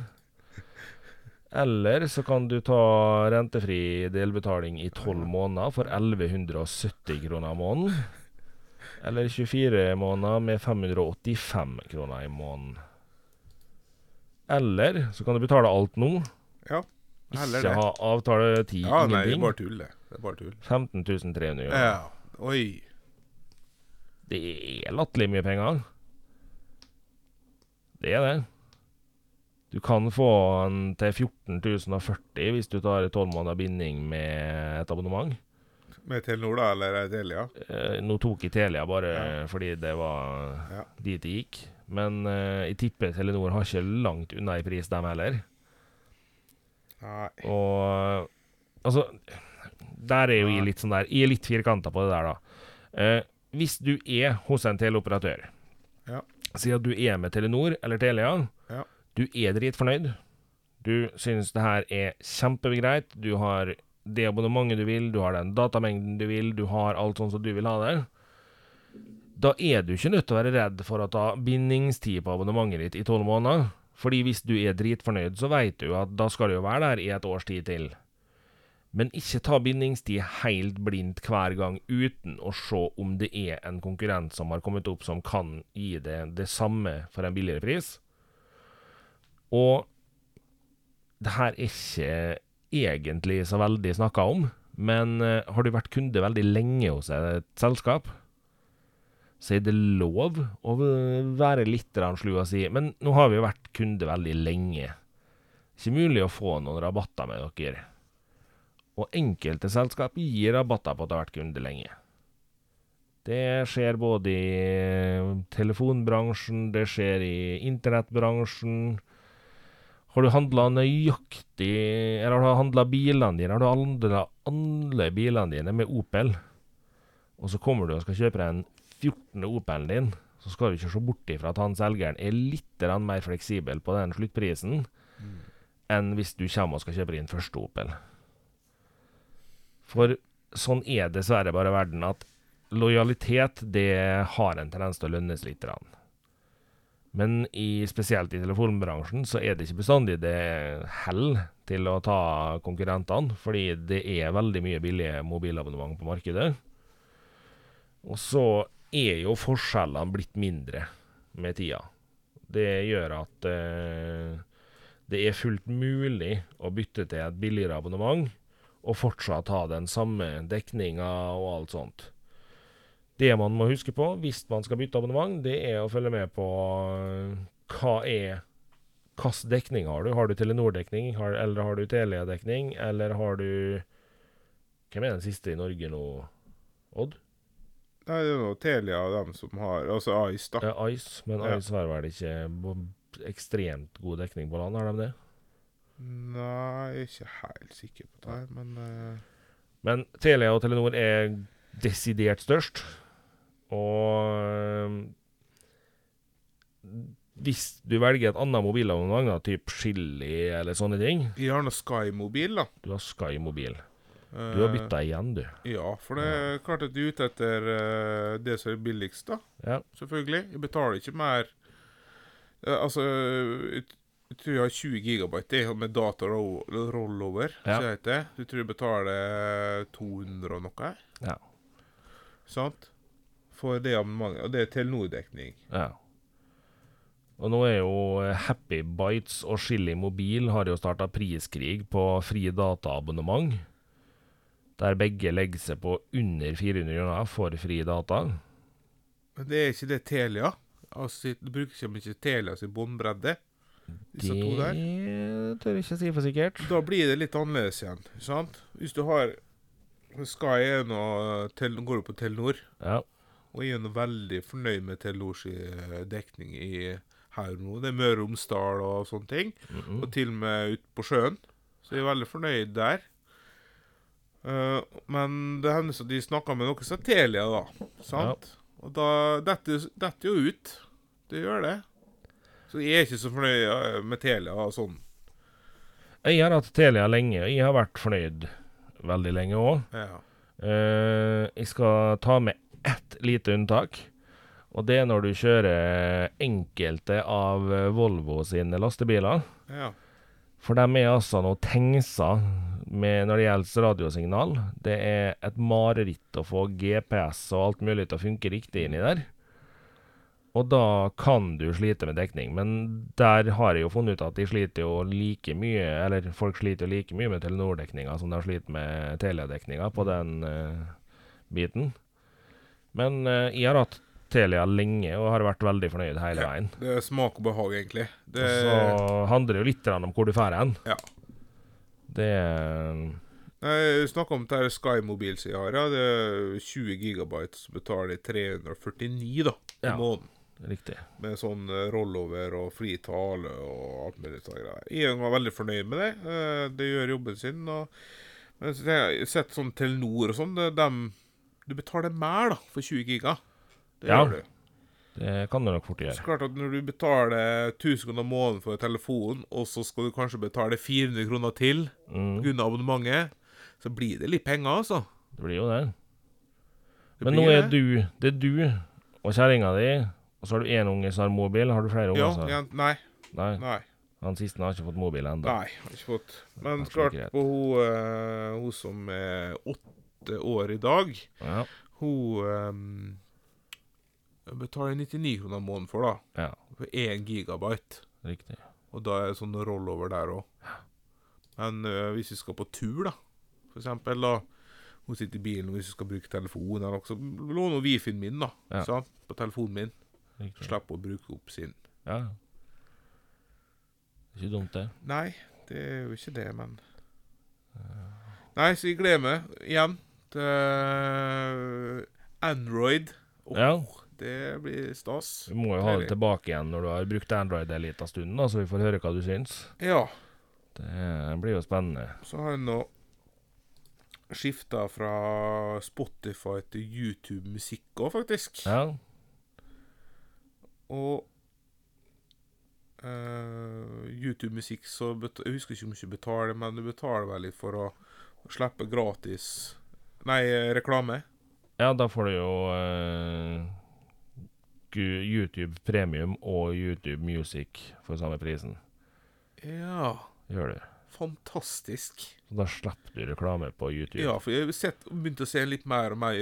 Eller så kan du ta rentefri delbetaling i 12 måneder for 1170 kroner måneden. Eller 24 måneder med 585 kroner i måneden. Eller så kan du betale alt nå. ja. Heller Ikke det. ha avtaletid, Ja, nei, det er ingenting. bare tull, det. Det er bare tull. 15 300 kroner. Ja. Oi. Det er latterlig mye penger. Det er det. Du kan få den til 14 040 hvis du tar 12 måneder binding med et abonnement. Med Telenor, da, eller er Telia? Eh, nå tok jeg Telia bare Ja. fordi det var Ja. dit det gikk. Men eh, jeg tipper Telenor har ikke langt unna i pris, dem heller. Nei. Og altså Der er jo jeg litt sånn der Jeg er litt firkanta på det der, da. Eh, hvis du er hos en teleoperatør Ja. Si at du er med Telenor eller Telia. Ja. Du er dritfornøyd. Du syns det her er kjempegreit. Du har det abonnementet du vil, du har den datamengden du vil, du har alt sånn som du vil ha det. Da er du ikke nødt til å være redd for å ta bindingstid på abonnementet ditt i tolv måneder. Fordi hvis du er dritfornøyd, så vet du at da skal du jo være der i et års tid til. Men ikke ta bindingstid helt blindt hver gang uten å se om det er en konkurrent som har kommet opp som kan gi deg det samme for en billigere pris. Og det her er ikke egentlig så veldig snakka om, men eh, har du vært kunde veldig lenge hos et selskap, så er det lov å være litt slu og si Men nå har vi jo vært kunde veldig lenge. Ikke mulig å få noen rabatter med dere. Og enkelte selskap gir rabatter på at de har vært kunde lenge. Det skjer både i telefonbransjen, det skjer i internettbransjen. Har du handla nøyaktig Eller har du handla bilene dine? Har du handla alle bilene dine med Opel, og så kommer du og skal kjøpe deg en 14. Opelen din, så skal du ikke se bort ifra at han selgeren er litt mer fleksibel på den sluttprisen enn hvis du kommer og skal kjøpe din første Opel. For sånn er dessverre bare verden at lojalitet, det har en tendens til å lønnes litt. grann. Men i, spesielt i telefonbransjen så er det ikke bestandig det hell til å ta konkurrentene, fordi det er veldig mye billige mobilabonnement på markedet. Og så er jo forskjellene blitt mindre med tida. Det gjør at eh, det er fullt mulig å bytte til et billigere abonnement og fortsatt ha den samme dekninga og alt sånt. Det man må huske på hvis man skal bytte abonnement, det er å følge med på øh, hva er Hvilken dekning har du? Har du Telenor-dekning, eller har du Telia-dekning, eller har du Hvem er den siste i Norge nå, Odd? Nei, det er noe Telia og dem som har Altså Ice, da. Ja, Ice, men Ja. Ice har vel ikke ekstremt god dekning på land, har de det? Nei, jeg er ikke helt sikker på det men uh... Men Telia og Telenor er desidert størst. Og hvis du velger et annet mobilabonnement, typ Chili eller sånne ting Jeg har nå Sky-mobil, da. Du har Sky mobil. Eh, Du har bytta igjen, du. Ja, for det er klart at du er ute etter eh, det som er billigst, da. Ja. Selvfølgelig. Jeg betaler ikke mer eh, Altså, jeg, tror jeg har 20 gigabyte med data ro rollover. Ja. det heter. Du tror jeg betaler 200 og noe? Ja. Sant? For det abonnementet. Og det er Telenor-dekning. ja. Og nå er jo eh, Happy Bites og Chili Mobil har jo starta priskrig på fri dataabonnement. Der begge legger seg på under 400 kroner for fri data. Men det er ikke det Telia. Altså, du bruker ikke mye Telia sin båndbredde. Disse to der. Det tør jeg ikke si for sikkert. Da blir det litt annerledes igjen. sant? Hvis du har Sky er nå går jo på Telenor, Ja. Og jeg er veldig fornøyd med Telenors eh, i her nå. Det er Møre og Romsdal og sånne ting. mhm. Og til og med ute på sjøen. Så jeg er veldig fornøyd der. Uh, men det hender så de snakker med noen som er Telia, da. Sant? Og da detter detter jo ut. Det gjør det. Så jeg er ikke så fornøyd eh, med Telia og sånn. Jeg har hatt Telia lenge, jeg har vært fornøyd veldig lenge òg. Ja. jeg skal ta med ett lite unntak. Og det er når du kjører enkelte av Volvo sine lastebiler. ja. For de er altså noe tengsa med når det gjelder radiosignal. Det er et mareritt å få GPS og alt mulig til å funke riktig inni der. Og da kan du slite med dekning, men der har jeg jo funnet ut at de sliter jo like mye, eller folk sliter jo like mye med Telenor-dekninga som de sliter med Telia-dekninga på den uh, biten. Men uh, jeg har hatt Telia lenge og har vært veldig fornøyd hele Ja. veien. Det er smak og behag, egentlig. Det, Så handler det jo litt om hvor du drar hen. Ja. Det er Snakk om det her Sky-mobil som jeg har. Ja. Det er 20 gigabyte, så betaler jeg 349 da, i Ja. måneden. riktig. Med sånn eh, rollover og fri tale og alt mulig sånt. Jeg var veldig fornøyd med det. Eh, Det gjør jobben sin. Og, men jeg har sett sånn Telenor og sånn, dem Du betaler mer, da, for 20 giga. Det Ja. gjør du. Det kan du nok fort gjøre. Så klart at når du betaler 1000 kroner måneden for telefon, og så skal du kanskje betale 400 kroner til Mm, grunnet abonnementet, så blir det litt penger, altså. det blir jo det. Det Men nå er det. du Det er du og kjerringa di, og så har du én unge som har mobil. Har du flere Ja, unger? har... ja, nei. Nei. Nei. Han siste har ikke fått mobil ennå. Nei, har ikke fått. Men klart, på hun, eh, hun som er åtte år i dag, Ja. hun um, betaler 99 kroner måneden for, da. ja, For 1 gigabyte. riktig. Og da er det sånn rollover der òg. Men eh, hvis vi skal på tur, da, for eksempel, da Hun sitter i bilen, og hvis vi skal bruke telefonen eller noe, så låner hun wifien min, da. Ja. Sant? På telefonen min. riktig. Slipper å bruke opp sin. Ja. Ikke dumt, det. Nei, det er jo ikke det, men Nei, så jeg gleder meg igjen til Android. Åh, Ja. Det blir stas. Du må jo ha det tilbake igjen når du har brukt Android en liten stund, da, så vi får høre hva du syns. Ja, Det blir jo spennende. så har jeg nå skifta fra Spotify til YouTube-musikk òg, faktisk. Ja. Og uh, YouTube-musikk så Jeg husker ikke hvor mye du betaler, men du betaler vel litt for å slippe gratis Nei, eh, reklame. ja, da får du jo uh, YouTube Premium og YouTube Music for samme prisen. Ja, Gjør du. fantastisk. Så da slipper du reklame på YouTube. Ja, for jeg har begynt å se litt mer og mer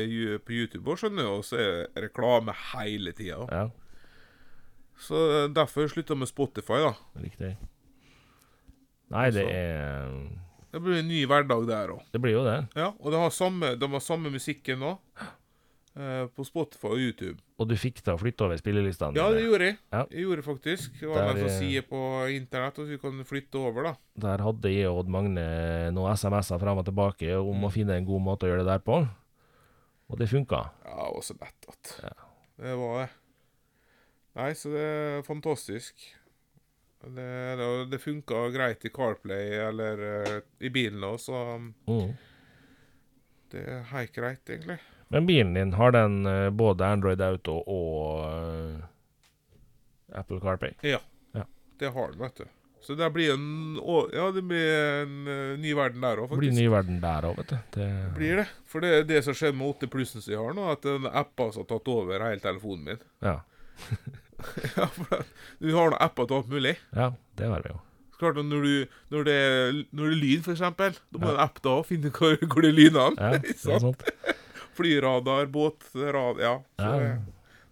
på YouTube, og skjønner og så er reklame hele tida. Ja, Så eh, derfor slutta jeg med Spotify, da. riktig. Nei, det er Det blir en ny hverdag der òg. Det blir jo det. Ja, og de har samme, de har samme musikken nå. eh, på Spotify og YouTube. Og du fikk å flytte over spillelistene Ja, det gjorde jeg. Ja. Jeg gjorde faktisk. Det var en sånn er- side på internett, og så vi kan flytte over, da. Der hadde jeg og Odd Magne noen SMS-er fram og tilbake om å finne en god måte å gjøre det der på. Og det funka. Ja, det var så lett at Ja. Det var det. Nei, så det er fantastisk. Det, det, det funka greit i CarPlay eller uh, i bilen òg, så Mm. det er helt greit, egentlig. Men bilen din, har den uh, både Android Auto og uh, Apple Ja, Det har den, vet du. Så det blir en Ja, det blir en ny verden der òg, Det blir faktisk. ny verden der òg, vet du. Det, Blir det. For det er det som skjer med 8 plussen som jeg har nå, at den appa som har tatt over hele telefonen min. ja. ja, for Du har noen apper til alt mulig. ja, det har vi jo. Klart når, du, når, det, når det er lyn, eksempel, da må Ja. en app da finne hvor, hvor det er lynene Ja, det er sant? Flyradar, båtrad Ja. Så Ja.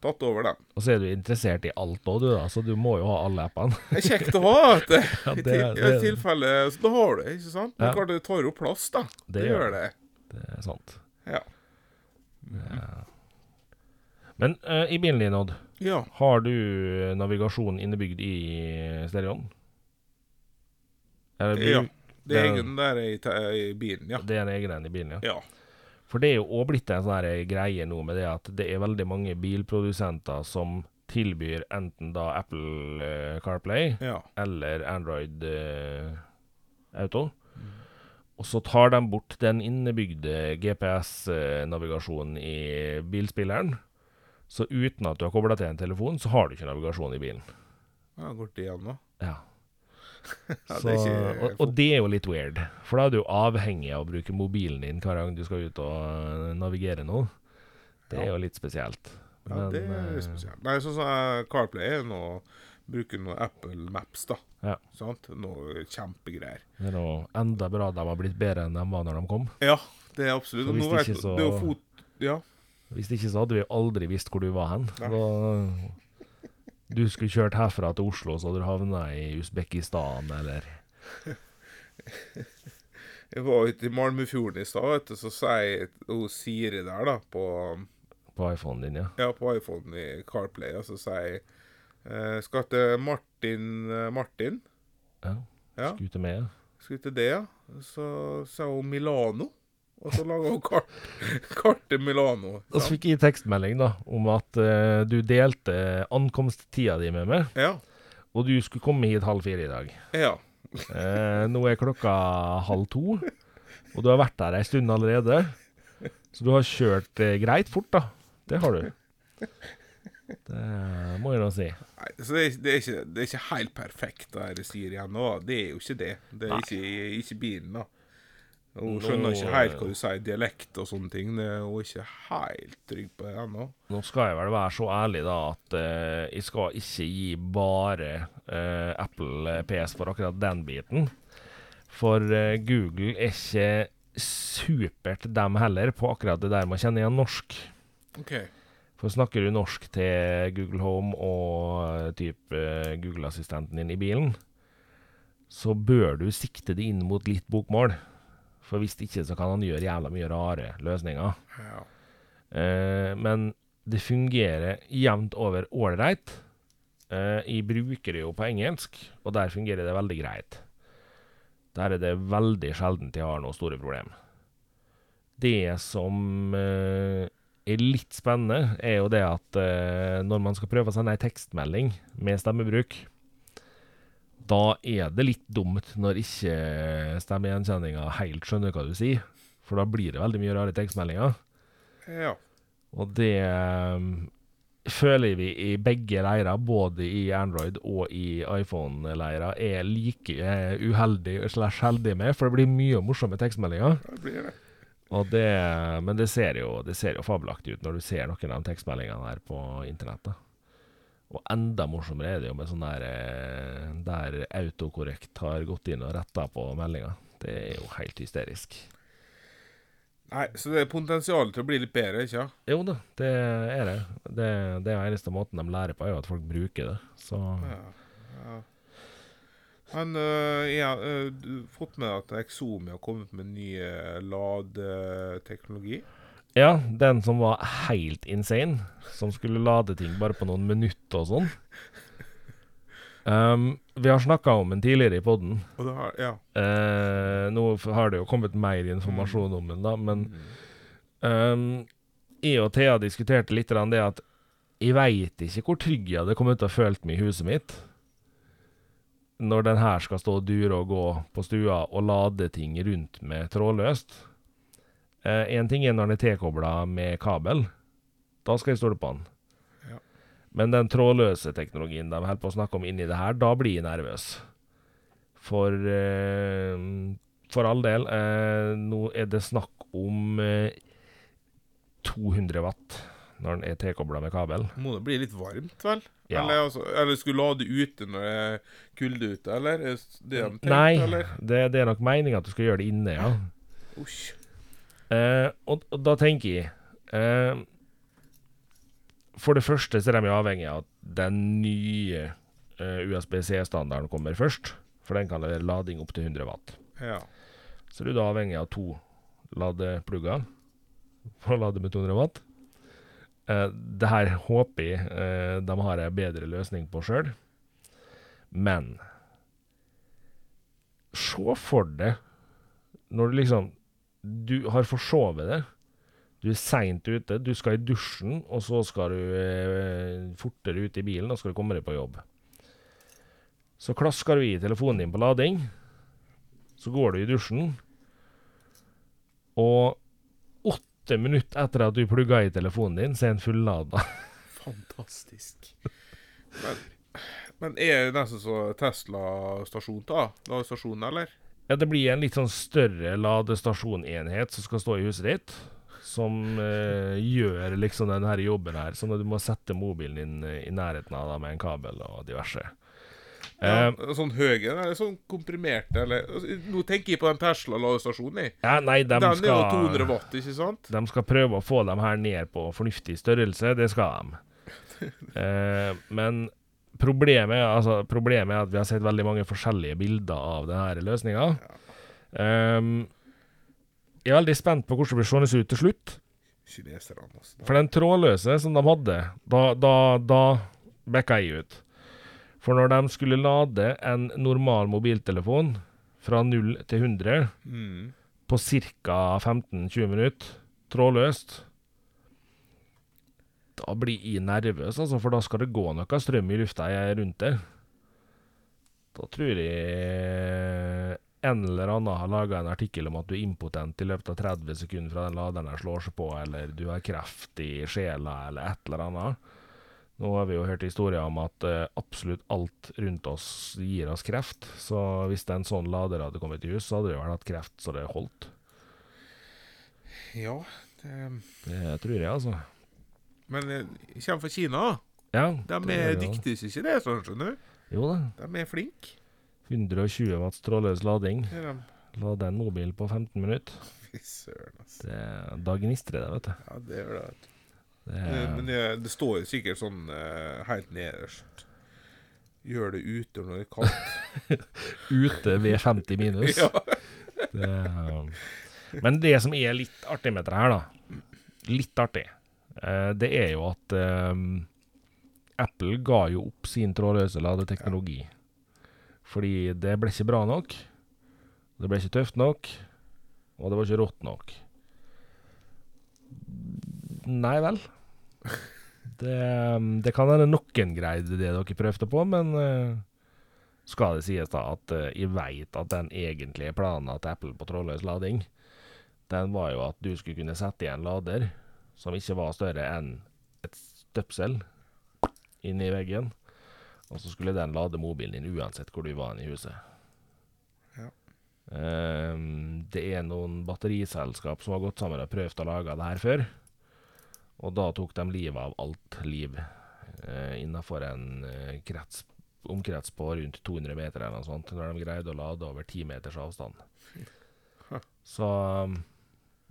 tatt over den. Og så er du interessert i alt òg, du, da, så du må jo ha alle appene. Det er kjekt å ha, vet du. I, til, er- i tilfelle Så da har du det, ikke sant? Men Ja. klart det tar jo plass, da. Det Det, gjør det. Det er sant. Ja. Ja. Men uh, i bilen din, Odd, Ja. har du navigasjon innebygd i stereoen? Eller ja. Det er det egen der i, i bilen, ja. Det er en egen en i bilen, ja. Ja. For det er jo òg blitt en sånn greie nå med det at det er veldig mange bilprodusenter som tilbyr enten da Apple eh, CarPlay ja. eller Android eh, Auto. Og så tar de bort den innebygde GPS-navigasjonen i bilspilleren. Så uten at du har kobla til en telefon, så har du ikke navigasjon i bilen. Ja, har gått igjen nå. Ja. Ja, Så, det og, og det er jo litt weird, for da er du avhengig av å bruke mobilen din hver gang du skal ut og eh, navigere nå. Det er jo litt spesielt. Ja, det er litt spesielt. Nei, sånn som CarPlay er nå Bruker noe Apple Maps, da. Ja. Sant? Noe kjempegreier. Det er noe enda bra de har blitt bedre enn de var når de kom. Ja, det er absolutt. Så hvis det ikke så- Det er jo fot... Ja. Hvis ikke så hadde vi aldri visst hvor du var hen. Da, du skulle kjørt herfra til Oslo, så hadde du havna i Usbekistan eller Jeg var ute i Malmefjorden i stad, vet du, så sier hun Siri der, da, på På iPhonen din, ja. Ja, på iPhone i CarPlay, og så sier eh, Skal til Martin eh, Martin. ja. Ja, Skute med. skulle til det, ja. Så sa hun Milano. Og så laga hun kart, kart til Milano. Og så fikk jeg tekstmelding da, om at uh, du delte ankomsttida di med meg, Ja. og du skulle komme hit halv fire i dag. Ja. uh, nå er klokka halv to, og du har vært der ei stund allerede. Så du har kjørt uh, greit fort, da. Det har du. Det må jeg nå si. Nei, så det er, det, er ikke, det er ikke helt perfekt, det jeg sier igjen nå. Det er jo ikke det. Det er ikke, ikke bilen, da. Hun Nå- skjønner ikke helt hva du sier, dialekt og sånne ting. Det er Hun ikke helt trygg på det ennå. Nå skal jeg vel være så ærlig da at uh, jeg skal ikke gi bare uh, Apple PS for akkurat den biten. For uh, Google er ikke supert dem heller på akkurat det der med å kjenne igjen norsk. OK. For snakker du norsk til Google Home og eh, typ eh, Google-assistenten din i bilen, så bør du sikte det inn mot litt bokmål. For hvis ikke så kan han gjøre jævla mye rare løsninger. Ja. Eh, men det fungerer jevnt over ålreit. Eh, jeg bruker det jo på engelsk, og der fungerer det veldig greit. Der er det veldig sjeldent jeg har noen store problemer. Det som eh, er litt spennende, er jo det at eh, når man skal prøve å sende ei tekstmelding med stemmebruk, da er det litt dumt når ikke stemmegjenkjenninga helt skjønner hva du sier. For da blir det veldig mye rare tekstmeldinger. ja. Og det eh, føler vi i begge leirer, både i Android og i iPhone-leirer, er like eh, uheldig slash heldig med, for det blir mye morsomme tekstmeldinger. Det blir det. Og det, men det ser, jo, det ser jo fabelaktig ut når du ser noen av de tekstmeldingene her på internett. Og enda morsommere er det jo med sånn der eh, der autokorrekt har gått inn og retta på meldinga. Det er jo helt hysterisk. Nei, så det er potensial til å bli litt bedre, ikke sant? Jo da, det er det. Det, det er eneste måten de lærer på, er jo at folk bruker det. Så Ja. ja. Men øh, ja, øh, du har fått med at Exomi har kommet med ny ladeteknologi? Ja, den som var helt insane, som skulle lade ting bare på noen minutter og sånn. Um, vi har snakka om den tidligere i poden. Ja. Uh, nå har det jo kommet mer informasjon om den, da, men um, jeg og Thea diskuterte litt det at jeg veit ikke hvor trygg jeg hadde kommet til å følt meg i huset mitt når den her skal stå og dure og gå på stua og lade ting rundt med trådløst. Én ting er når den er tilkobla med kabel. Da skal jeg stole på den. Ja. Men den trådløse teknologien de holder på å snakke om inni det her, da blir jeg nervøs. For eh, For all del, eh, nå er det snakk om eh, 200 watt når den er tilkobla med kabel. Må det bli litt varmt, vel? Ja. Eller, altså, eller skulle lade ute når det er kulde ute, eller? Er det de tenkt, Nei, eller? det, det er nok meninga at du skal gjøre det inne, ja. Usch. Eh, og, og da tenker jeg eh, For det første så er de avhengig av at den nye eh, USB-C-standarden kommer først. For den kan levere lading opp til 100 watt. Ja. Så er du da avhengig av to ladeplugger for å lade med 200 watt. Eh, det her håper jeg eh, de har en bedre løsning på sjøl. Men se for deg når du liksom Du har forsovet det. Du er seint ute, du skal i dusjen, og så skal du eh, fortere ut i bilen, og skal du komme deg på jobb. Så klasker du i telefonen din på lading. Så går du i dusjen, og åtte minutter etter at du plugga i telefonen din, så er den fullada. Fantastisk. Men, men er det nesten så Tesla-stasjon, da? Ladestasjon, eller? Ja, det blir en litt sånn større ladestasjonenhet som skal stå i huset ditt. Som eh, gjør liksom denne jobben her, sånn at du må sette mobilen din eh, i nærheten av deg med en kabel og diverse. Ja, Eh, sånn høy eller sånn komprimert, eller altså, Nå tenker jeg på den Tesla-ladestasjonen, ja, nei, de Den er jo 200 watt, ikke sant? de skal prøve å få dem her ned på fornuftig størrelse. Det skal de. Eh, men problemet altså, problemet er at vi har sett veldig mange forskjellige bilder av denne løsninga. Um, jeg er veldig spent på hvordan det blir seende ut til slutt. Altså. For den trådløse som de hadde, da, da, da backa jeg ut. For når de skulle lade en normal mobiltelefon fra 0 til 100 Mm. på ca. 15-20 minutter, trådløst Da blir jeg nervøs, altså, for da skal det gå noe strøm i lufta rundt der. Da tror jeg en eller annen har laga en artikkel om at du er impotent i løpet av 30 sekunder fra den laderen der slår seg på, eller du har kreft i sjela, eller et eller annet. Nå har vi jo hørt historier om at eh, absolutt alt rundt oss gir oss kreft, så hvis en sånn lader hadde kommet i hus, så hadde det vel hatt kreft så det holdt. Ja, det, Det tror jeg, altså. Men eh, jeg kommer fra Kina. Ja, De det er dyktige som ikke det, sånn, skjønner du. Jo da. De er flinke. 120 watts trådløs lading. Er. Lade en mobil på 15 minutter. Fy søren, altså. Det, da gnistrer det, vet du. Ja, det gjør det. Det, Eh, Men det, det står jo sikkert sånn uh, helt nederst Gjør det ute når det er kaldt. ute ved 50 minus. ja. Det, men det som er litt artig med dette her, da, litt artig, det er jo at eh, Apple ga jo opp sin trådløse ladeteknologi. Fordi det ble ikke bra nok, det ble ikke tøft nok, og det var ikke rått nok. Nei vel. Det, det kan hende noen greide det dere prøvde på, men eh, skal det sies da at eh, jeg veit at den egentlige planen til Apple på trådløs lading, den var jo at du skulle kunne sette igjen lader som ikke var større enn et støpsel inni veggen, og så skulle den lade mobilen din uansett hvor du var i huset. Ja. Um, det er noen batteriselskap som har gått sammen og prøvd å lage det her før. Og da tok de livet av alt liv uh, innafor en uh, krets, omkrets på rundt 200 meter eller noe sånt, når de greide å lade over 10 meters avstand. Så um,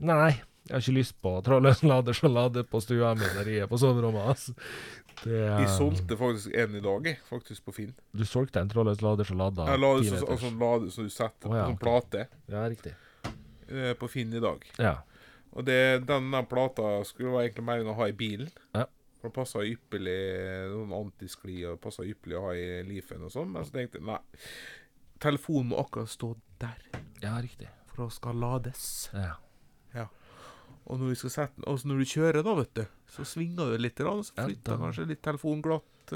Nei, jeg har ikke lyst på trådløs lader som lader på stua mi der jeg er på soverommet. Altså. Det, Jeg solgte faktisk en i dag. Faktisk på Finn. Du solgte en trådløs lader som lader Jeg la det 10 så, altså, lade, så du setter oh, ja, på sånn plate Ja, riktig. eh, på Finn i dag. Ja. Og det, denne plata skulle være egentlig meningen å ha i bilen. Ja. For det passa ypperlig Noen antiskli og det passer ypperlig å ha i Leafen og sånn. Men så tenkte jeg nei. Telefonen må akkurat stå der, ja, riktig. for å skal lades. Ja. Og når du, skal sette den Altså når du kjører, da, vet du, så svinger du litt, og så flytter kanskje litt telefonen glatt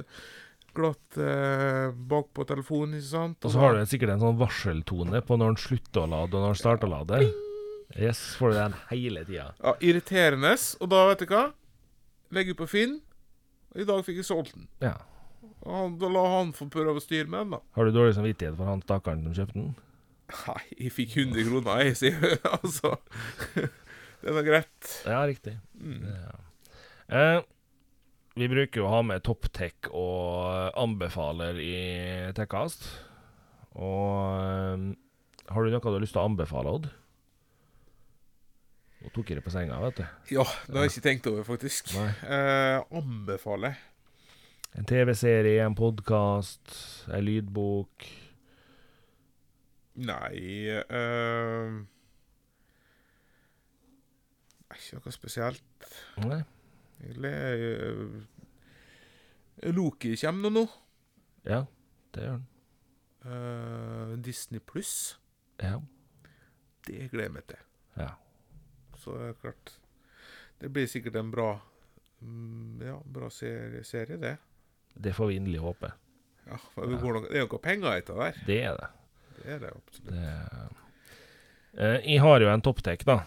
Glatt eh, bakpå telefonen, ikke sant? Og så har du sikkert en sånn varseltone på når den slutter å lade og når den starter å lade. Yes, får du den hele tida. Ja, irriterende. Og da, vet du hva? Legger på Finn. Og i dag fikk jeg solgt den. Ja. Og han, da la han få prøve å styre med den, da. Har du dårlig samvittighet for han stakkaren som kjøpte den? Nei, jeg fikk 100 kroner, jeg, sier Altså. Det er da greit. Ja, riktig. Mm. Ja. Eh, vi bruker jo å ha med ToppTech og anbefaler i Tekkast. Og eh, har du noe du har lyst til å anbefale, Odd? Nå tok jeg det på senga, vet du. Ja, det har jeg ikke tenkt over, faktisk. Eh, anbefaler. En TV-serie, en podkast, ei lydbok. Nei eh, Ikke noe spesielt. Nei? Eh, Loki kommer nå. Ja, det gjør den. Uh, Disney pluss. Ja. Det gleder jeg meg til. ja. Så det er klart Det blir sikkert en bra mm, Ja, bra serie, serie det. Det får vi inderlig håpe. Ja, for det, ja. Noe, det er noe penger i det der. Det er det. Det er det absolutt. det uh, jeg har jo en topptek, da,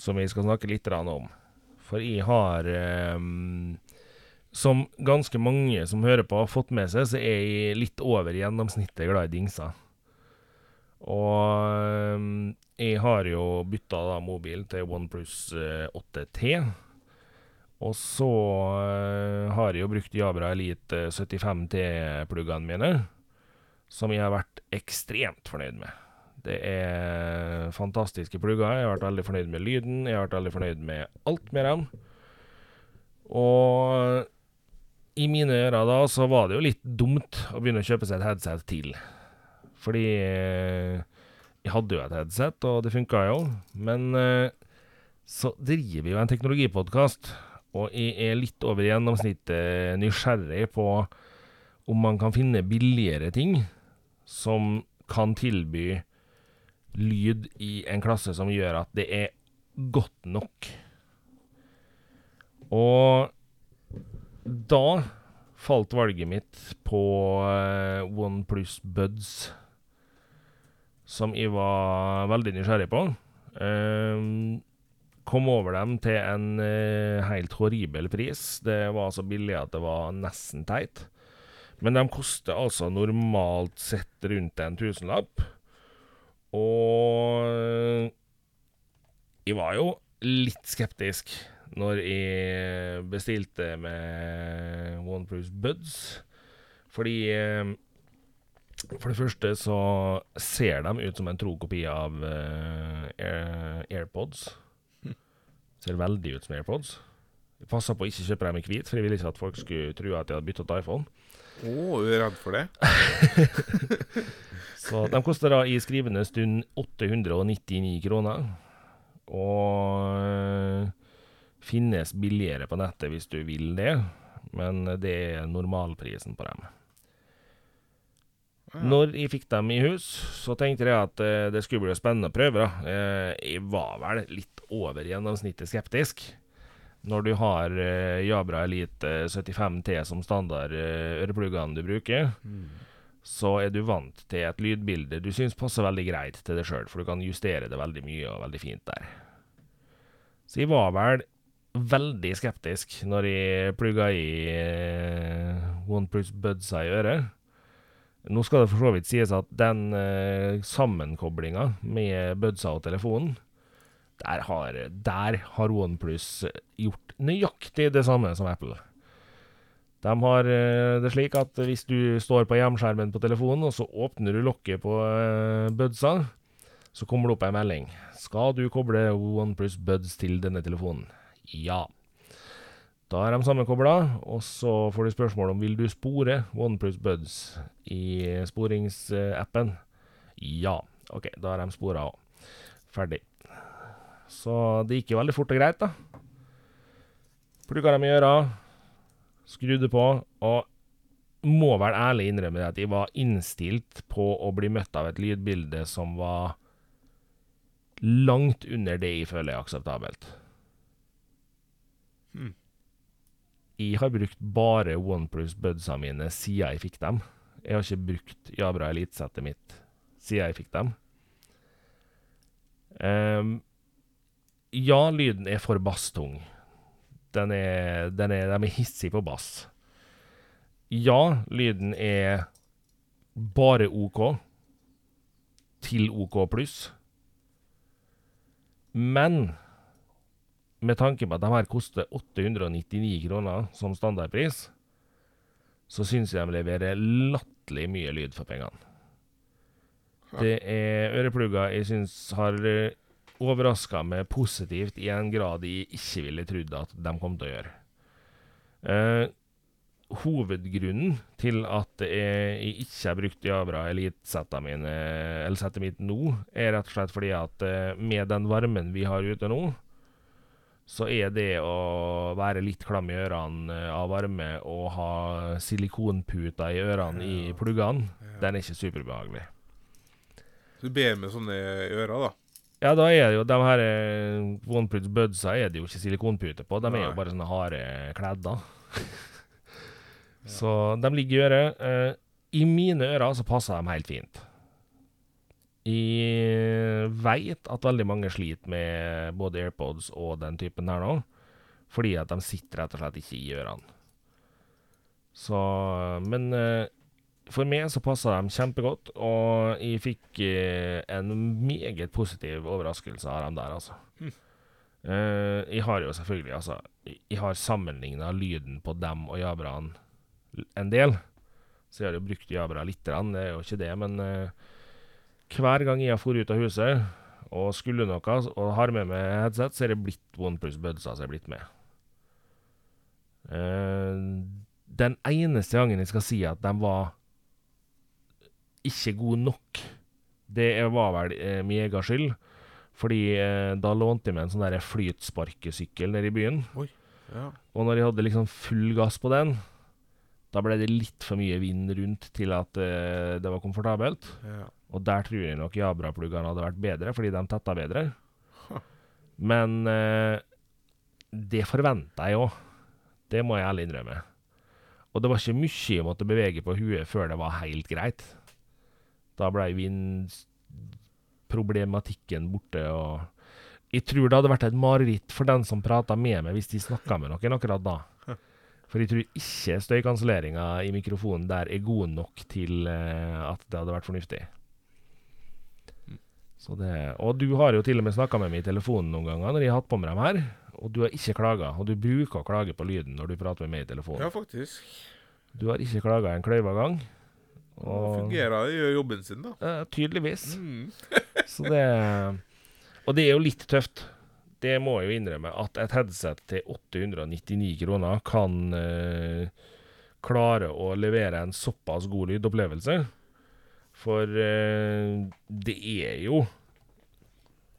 som vi skal snakke litt om. For jeg har eh, Som ganske mange som hører på, har fått med seg, så er jeg litt over gjennomsnittet glad i dingser. Og eh, jeg har jo bytta da mobil til OnePlus eh, 8T. Og så eh, har jeg jo brukt Jabra Elite 75T-pluggene mine, som jeg har vært ekstremt fornøyd med. Det er fantastiske plugger. Jeg har vært veldig fornøyd med lyden. Jeg har vært veldig fornøyd med alt med dem. Og i mine ører da, så var det jo litt dumt å begynne å kjøpe seg et headset til. Fordi eh, jeg hadde jo et headset, og det funka jo. Men eh, så driver vi jo en teknologipodkast, og jeg er litt over gjennomsnittet nysgjerrig på om man kan finne billigere ting som kan tilby lyd i en klasse som gjør at det er godt nok. Og da falt valget mitt på uh, OnePlus Buds, som jeg var veldig nysgjerrig på. Um, kom over dem til en uh, helt horribel pris. Det var så billig at det var nesten teit. Men de koster altså normalt sett rundt en tusenlapp. Og jeg var jo litt skeptisk når jeg bestilte med OnePlus Buds. Fordi eh, For det første så ser de ut som en tro kopi av uh, AirPods. Ser veldig ut som AirPods. Jeg passa på å ikke kjøpe dem i hvit, for jeg ville ikke at folk skulle tro at jeg hadde byttet iPhone. Å, oh, du er redd for det? så de koster da i skrivende stund 899 kroner. Og øh, finnes billigere på nettet hvis du vil det, men det er normalprisen på dem. Når jeg fikk dem i hus, så tenkte jeg at uh, det skulle bli spennende å prøve. da. Uh, jeg var vel litt over gjennomsnittet skeptisk. Når du har uh, Jabra Elite 75T som standard uh, ørepluggene du bruker, mm. så er du vant til et lydbilde du syns passer veldig greit til deg sjøl, for du kan justere det veldig mye og veldig fint der. Så jeg var vel veldig skeptisk når jeg plugga i uh, OnePlus Budsa i øret. Nå skal det for så vidt sies at den uh, sammenkoblinga med Budsa og telefonen der har, der har OnePlus gjort nøyaktig det samme som Apple. De har eh, det slik at hvis du står på hjemskjermen på telefonen, og så åpner du lokket på uh, budsa, så kommer det opp en melding. Skal du koble OnePlus Buds til denne telefonen? Ja. Da er de sammenkobla, og så får du spørsmål om vil du spore OnePlus Buds i sporingsappen. Ja. OK, da er de spora òg. Ferdig. Så det gikk jo veldig fort og greit, da. Plugga dem i øra, skrudde på, og må vel ærlig innrømme at jeg var innstilt på å bli møtt av et lydbilde som var langt under det jeg føler er akseptabelt. Hmm. Jeg har brukt bare OnePlus Budsa mine siden jeg fikk dem. Jeg har ikke brukt Jabra Elite-settet mitt siden jeg fikk dem. Um, ja, lyden er for basstung. Den er, den er, de er hissige på bass. Ja, lyden er bare OK til OK pluss. Men med tanke på at de her koster 899 kroner som standardpris, så syns jeg de leverer latterlig mye lyd for pengene. Det er øreplugger jeg syns har overraska meg positivt i en grad jeg ikke ville trodd at de kom til å gjøre. Eh, hovedgrunnen til at jeg ikke har brukt Jabra Elite-settet mine, eller settet mitt nå, er rett og slett fordi at uh, med den varmen vi har ute nå, så er det å være litt klam i ørene eh, av varme og ha silikonputer i ørene ja. i pluggene, ja. den er ikke superbehagelig. Du ber med sånne ører, da? Ja, da er det jo de her uh, OnePlus Budsa er det jo ikke silikonpute på. De er jo bare sånne harde kledder. ja. Så de ligger i øret. Uh, I mine ører så passer de helt fint. Jeg veit at veldig mange sliter med både AirPods og den typen her nå, fordi at de sitter rett og slett ikke i ørene. Så Men uh, for meg så passa de kjempegodt, og jeg fikk eh, en meget positiv overraskelse av dem der, altså. Mm. Uh, jeg har jo selvfølgelig Altså, jeg har sammenligna lyden på dem og Jabraen en del. Så jeg har jo brukt Jabra lite grann, det er jo ikke det, men uh, hver gang jeg har dratt ut av huset og skulle noe og har med meg headset, så er det blitt OnePlus Buds som er blitt med. Uh, den eneste gangen jeg skal si at de var ikke god nok. Det var vel eh, min egen skyld. Fordi eh, da lånte jeg meg en sånn flytsparkesykkel nede i byen. Ja. Og når jeg hadde liksom full gass på den, da ble det litt for mye vind rundt til at eh, det var komfortabelt. ja. Og der tror jeg nok Jabra-pluggene hadde vært bedre, fordi de tetta bedre. Huh. Men eh, det forventa jeg òg. Det må jeg ærlig innrømme. Og det var ikke mye jeg måtte bevege på huet før det var helt greit. Da ble vindproblematikken borte, og jeg tror det hadde vært et mareritt for den som prata med meg, hvis de snakka med noen akkurat da. For jeg tror ikke støykanselleringa i mikrofonen der er god nok til eh, at det hadde vært fornuftig. Så det, og du har jo til og med snakka med meg i telefonen noen ganger når jeg har hatt på meg dem her, og du har ikke klaga. Og du bruker å klage på lyden når du prater med meg i telefonen. ja, faktisk. Du har ikke klaga en kløyva gang. Og Og, fungerer, gjør jobben sin, da. Uh, tydeligvis. Mm. Så det Og det er jo litt tøft. Det må jeg jo innrømme, at et headset til 899 kroner kan uh, klare å levere en såpass god lydopplevelse. For uh, det er jo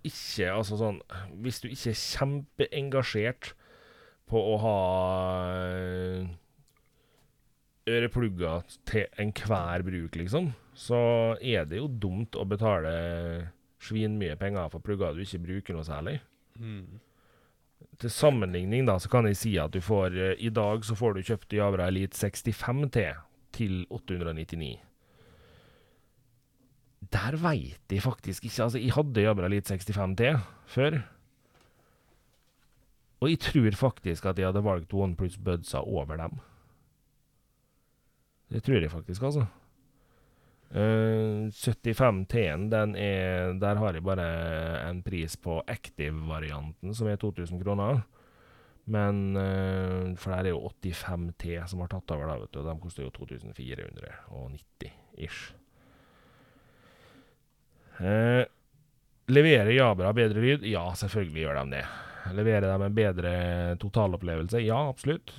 ikke Altså sånn Hvis du ikke er kjempeengasjert på å ha eh, øreplugger til enhver bruk, liksom, så er det jo dumt å betale svinmye penger for plugger du ikke bruker noe særlig. Mm. Til sammenligning da, så kan jeg si at du får eh, I dag så får du kjøpt Jabra Elite 65T til 899. Der veit jeg faktisk ikke Altså, jeg hadde Jabra Elite 65T før. Og jeg tror faktisk at jeg hadde valgt OnePlus Budsa over dem. Det tror jeg faktisk, altså. Uh, 75 T-en, er Der har jeg bare en pris på Active-varianten, som er 2000 kroner. Men uh, For der er jo 85 T som har tatt over, da, vet du. De koster jo 2490 ish. Uh, leverer Jabra bedre lyd? Ja, selvfølgelig gjør de det. Leverer de en bedre totalopplevelse? Ja, absolutt.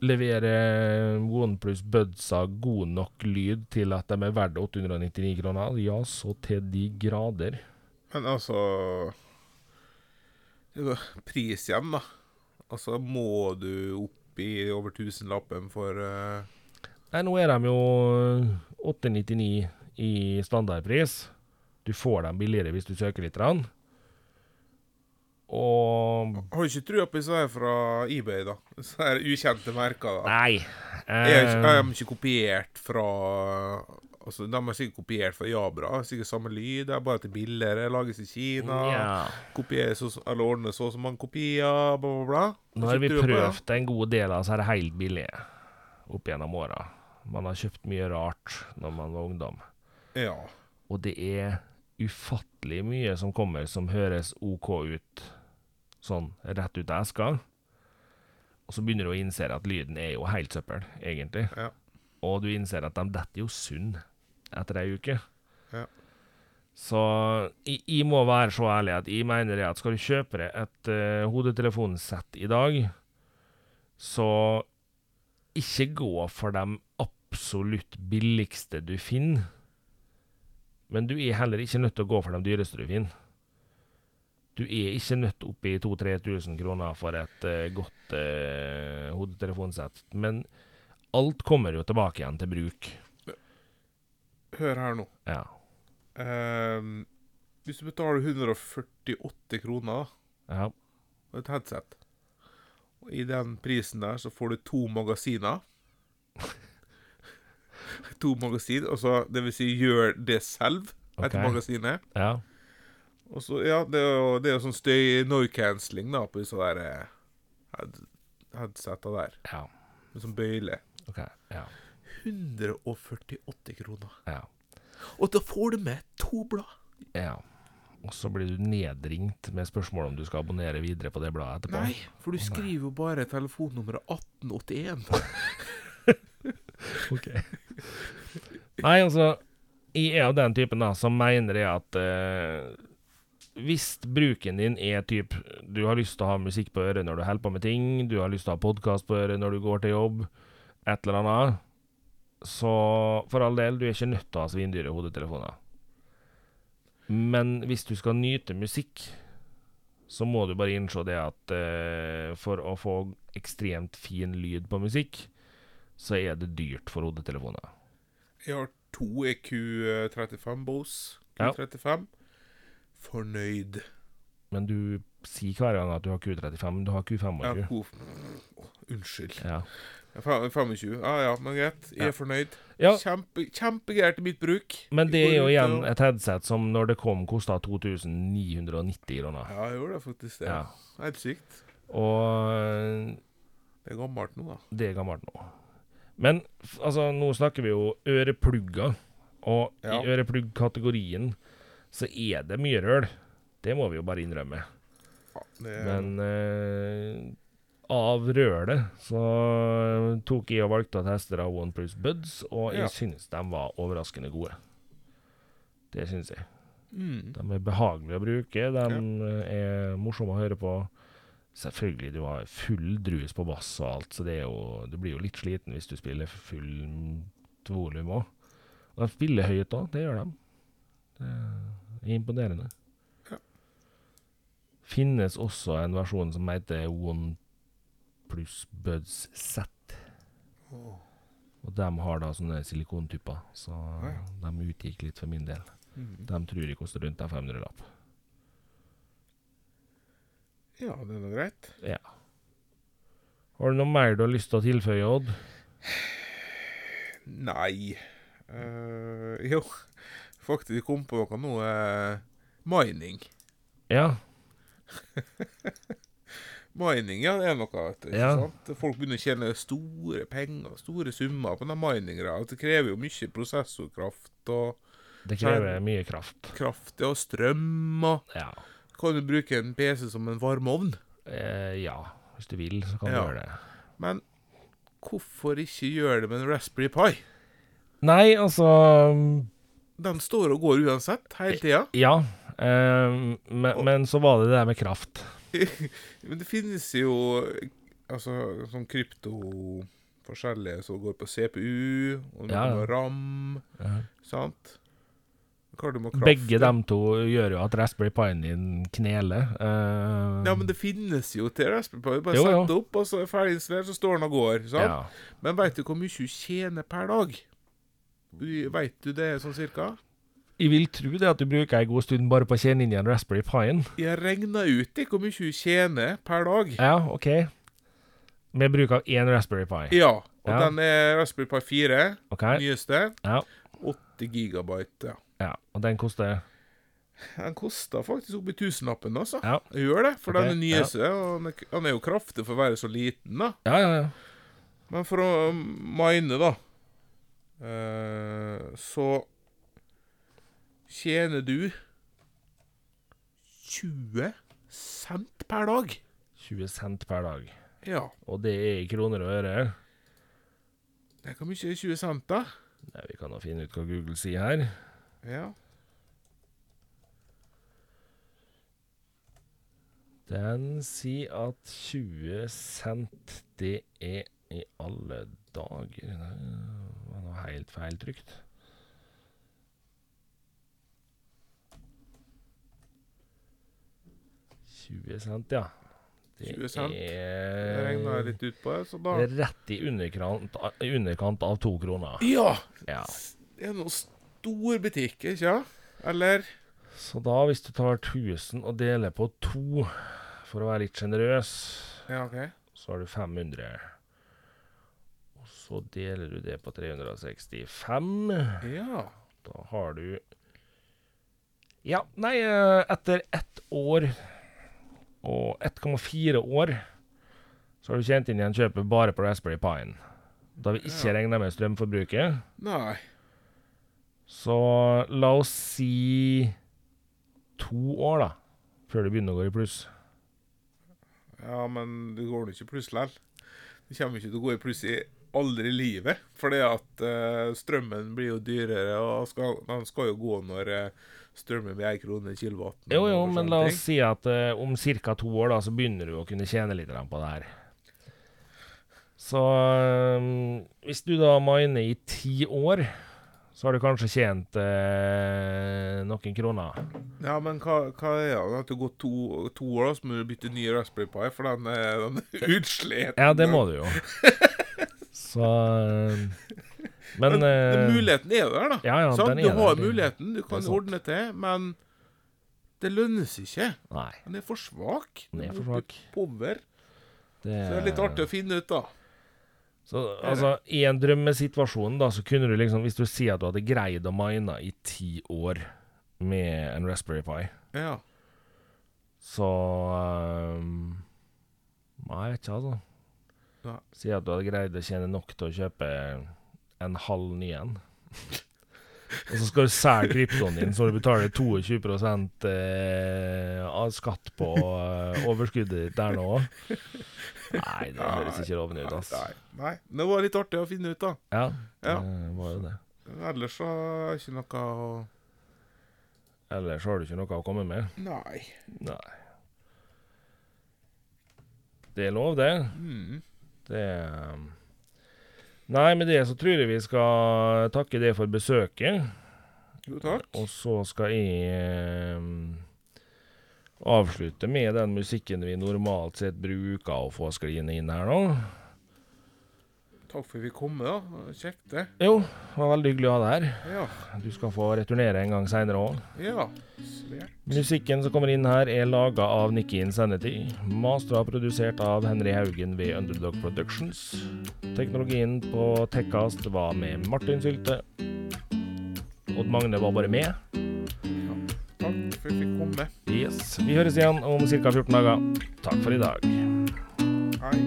Leverer OnePlus Budsa god nok lyd til at de er verdt 899 kroner? Ja, så til de grader. Men altså det Pris igjen, da. Altså, må du opp i over tusenlappen for uh... Nei, nå er de jo 899 i standardpris. Du får dem billigere hvis du søker litt. Rann. Og Har du ikke trua på disse her fra eBay, da? Disse her ukjente merker, da. Nei. Er, ikke- eh, er ikke kopiert fra Altså, De er sikkert kopiert fra Jabra. Sikkert samme lyd. Det er bare er billigere. Lages i Kina. ja. Kopieres eller ordnes så som man kopier, bla, bla, bla. Nå har vi prøvd en god del av så er det helt billige opp gjennom åra. Man har kjøpt mye rart når man var ungdom. Ja. Og det er ufattelig mye som kommer som høres OK ut, sånn rett ut av eska. Og så begynner du å innse at lyden er jo helt søppel, egentlig. Ja. Og du innser at de detter jo sunn etter ei uke. Ja. Så jeg, jeg må være så ærlig at jeg mener det at skal du kjøpe deg et uh, hodetelefonsett i dag, så ikke gå for de absolutt billigste du finner. Men du er heller ikke nødt til å gå for de dyreste du finner. Du er ikke nødt opp i 2000-3000 kroner for et uh, godt uh, hodetelefonsett. Men alt kommer jo tilbake igjen til bruk. Hør her nå. Ja. Uh, hvis du betaler 148 kroner ja. for et headset, og i den prisen der så får du to magasiner To magasin, altså det vil si gjør det selv, etter okay. magasin er. Ja. Og så, ja, det er jo, det er jo sånn støy noise cancelling da, på disse der eh, head, headsetta der, Ja. med sånn bøyle. OK. Ja. 148 kroner. Ja. Og da får du med to blad. ja. Og så blir du nedringt med spørsmål om du skal abonnere videre på det bladet etterpå. Nei, for du skriver jo bare telefonnummeret 1881. Ok. Nei, altså Jeg er av den typen da som mener jeg at eh, hvis bruken din er typ Du har lyst til å ha musikk på øret når du holder på med ting, du har lyst til å ha podkast på øret når du går til jobb, et eller annet, så for all del, du er ikke nødt til å ha svindyre hodetelefoner. Men hvis du skal nyte musikk, så må du bare innse det at uh, for å få ekstremt fin lyd på musikk, så er det dyrt for hodetelefoner. Jeg har to EQ35 Bose. Ja. Q35. Fornøyd. Men du sier hver gang at du har Q35, men du har Q25. Ja, unnskyld. Ja. Jeg er fe- 25. Ja ja, men greit. Jeg Ja. er fornøyd. ja, Kjempe, kjempegreit i mitt bruk. men det er jo igjen et headset som når det kom, kosta 2990 kroner. Ja, jeg gjorde det faktisk det. Ja. Helt sykt. Og eh, Det er gammelt nå, da. det er gammelt nå. Men altså, nå snakker vi jo øreplugger, og Ja. i ørepluggkategorien så er det mye røl. Det må vi jo bare innrømme. Ja, det, Men eh, av rølet så tok jeg og valgte å teste da OnePlus Buds, og jeg Ja. synes de var overraskende gode. Det synes jeg. mm. De er behagelige å bruke, de er morsomme å høre på. Selvfølgelig, du har full drus på bass og alt, så det er jo, du blir jo litt sliten hvis du spiller full volum òg. Og de spiller høyt òg, det gjør de. Det er imponerende. Ja. Finnes også en versjon som heter OnePlus Buds Z. Oh. Og de har da sånne silikontyper, så Ja. de utgikk litt for min del. Mm. De tror jeg koster rundt en 500-lapp. Ja, det er nå greit. Ja. Har du noe mer du har lyst til å tilføye, Odd? Nei Uh, Jo, faktisk kom på noe nå. eh, mining. Ja. Mining, ja, det er noe. vet du, Ja. Folk begynner å tjene store penger, store summer på den miningere. Det krever jo mye prosessorkraft og Det krever mye kraft. kraft og strøm. og Ja. Kan du bruke en PC som en varmeovn? Eh, ja, hvis du vil, så kan Ja. du gjøre det. Men hvorfor ikke gjøre det med en Raspberry Pi? Nei, altså Den står og går uansett, hele tida. Ja. Eh, men, men så var det det der med kraft. Men det finnes jo altså sånn krypto Forskjellige som går på CPU, og noe Ja, ja. RAM, sant? Må kraft Begge dem to gjør jo at Raspberry Pien din kneler. Uh... Ja, men det finnes jo til Raspberry Pi. Bare sett det opp, og så er ferdig installert, så står den og går. sant? ja. Men veit du hvor mye du tjener per dag? Veit du det sånn cirka? Jeg vil tro det at du bruker ei god stund bare på å tjene inn igjen Raspberry Pien. Jeg regna ut det, hvor mye hun tjener per dag. Ja, OK. Med bruk av én Raspberry Pi. Ja, og Ja. den er Raspberry Pi 4, OK? nyeste. Ja. 80 gigabyte. ja. ja. Og den koster Den koster faktisk oppi tusenlappen, altså. Ja. Jeg gjør det, for okay. den er nyeste, og den er, den er jo kraftig for å være så liten, da. Ja, ja, ja. Men for å mine, da, eh, så tjener du 20 cent per dag. 20 cent per dag. Ja. Og det er i kroner og øre. Det er Hvor mye er 20 cent, da? Nei, vi kan da finne ut hva Google sier her. Ja. Den sier at 20 cent, det er i alle dager Nei. Helt feil trykt. «20 cent, ja. Det 20 cent. Det er regna jeg litt ut på, så da Det rett i underkant, i underkant av to kroner. Ja! Ja. Det er noe stor butikk, ikke? Eller Så da, hvis du tar 1000 og deler på to, for å være litt sjenerøs, Ja, okay. så har du 500. Så deler du det på 365. Ja. Da har du Ja, nei, eh, etter ett år og 1,4 år så har du tjent inn igjen kjøpet bare på Raspberry Pine. Da vi ikke Ja. regner med strømforbruket. Nei. Så la oss si to år, da, før det begynner å gå i pluss. Ja, men det går nå ikke i pluss likevel. Det kommer ikke til å gå i pluss i aldri i livet. Fordi at uh, strømmen blir jo dyrere, og skal, den skal jo gå når uh, strømmen blir 1 krone kilowatten. Jo, jo, men la oss si at uh, om ca. to år da, så begynner du å kunne tjene litt på det her. Så um, hvis du da miner i ti år, så har du kanskje tjent eh, noen kroner. Ja, men hva, hva er det? At det går to, to år, så må du bytte ny Raspberry Pi, for den er, den er utslitt. Ja, det må du jo. Så eh, Men Men uh, muligheten er jo der, da. Ja, ja, Sant? Du har der. muligheten, du kan ordne til, men det lønnes ikke. Nei, Den er for svak. den er for svak. Power. Det, Så det er litt artig å finne ut, da. Så altså, i en drømmesituasjon, da, så kunne du liksom Hvis du sier at du hadde greid å mine i ti år med en Raspberry Pi, Ja. så um, Nei, jeg vet ikke, altså. Nei. Si at du hadde greid å tjene nok til å kjøpe en halv ny en. Og så skal du selge kryptoen din, så du betaler 22 eh, av skatt på eh, overskuddet ditt der nå. Nei, det høres ikke lovende ut, Altså. Nei, nei. Det var litt artig å finne ut, da. Ja, Ja. det var jo det. Ellers så er det ikke noe å Ellers har du ikke noe å komme med. Nei. Nei. Det er lov, det. Mm. Det um, Nei, med det så tror jeg vi skal takke det for besøket. Jo, takk. Og så skal jeg um, avslutte med den musikken vi normalt sett bruker å få skliende inn her nå. Takk for at vi kom, da. Kjekt, det. Jo, det var veldig hyggelig å ha deg her. Ja. Du skal få returnere en gang seinere òg. Ja. Svært. Musikken som kommer inn her, er laga av Nikki Insanity. Mastra og produsert av Henry Haugen ved Underdog Productions. Teknologien på Tekkast var med Martin Sylte. Odd Magne var bare med. Takk for at vi fikk komme. Yes. Vi høres igjen om ca. 14 dager. Takk for i dag. Hei.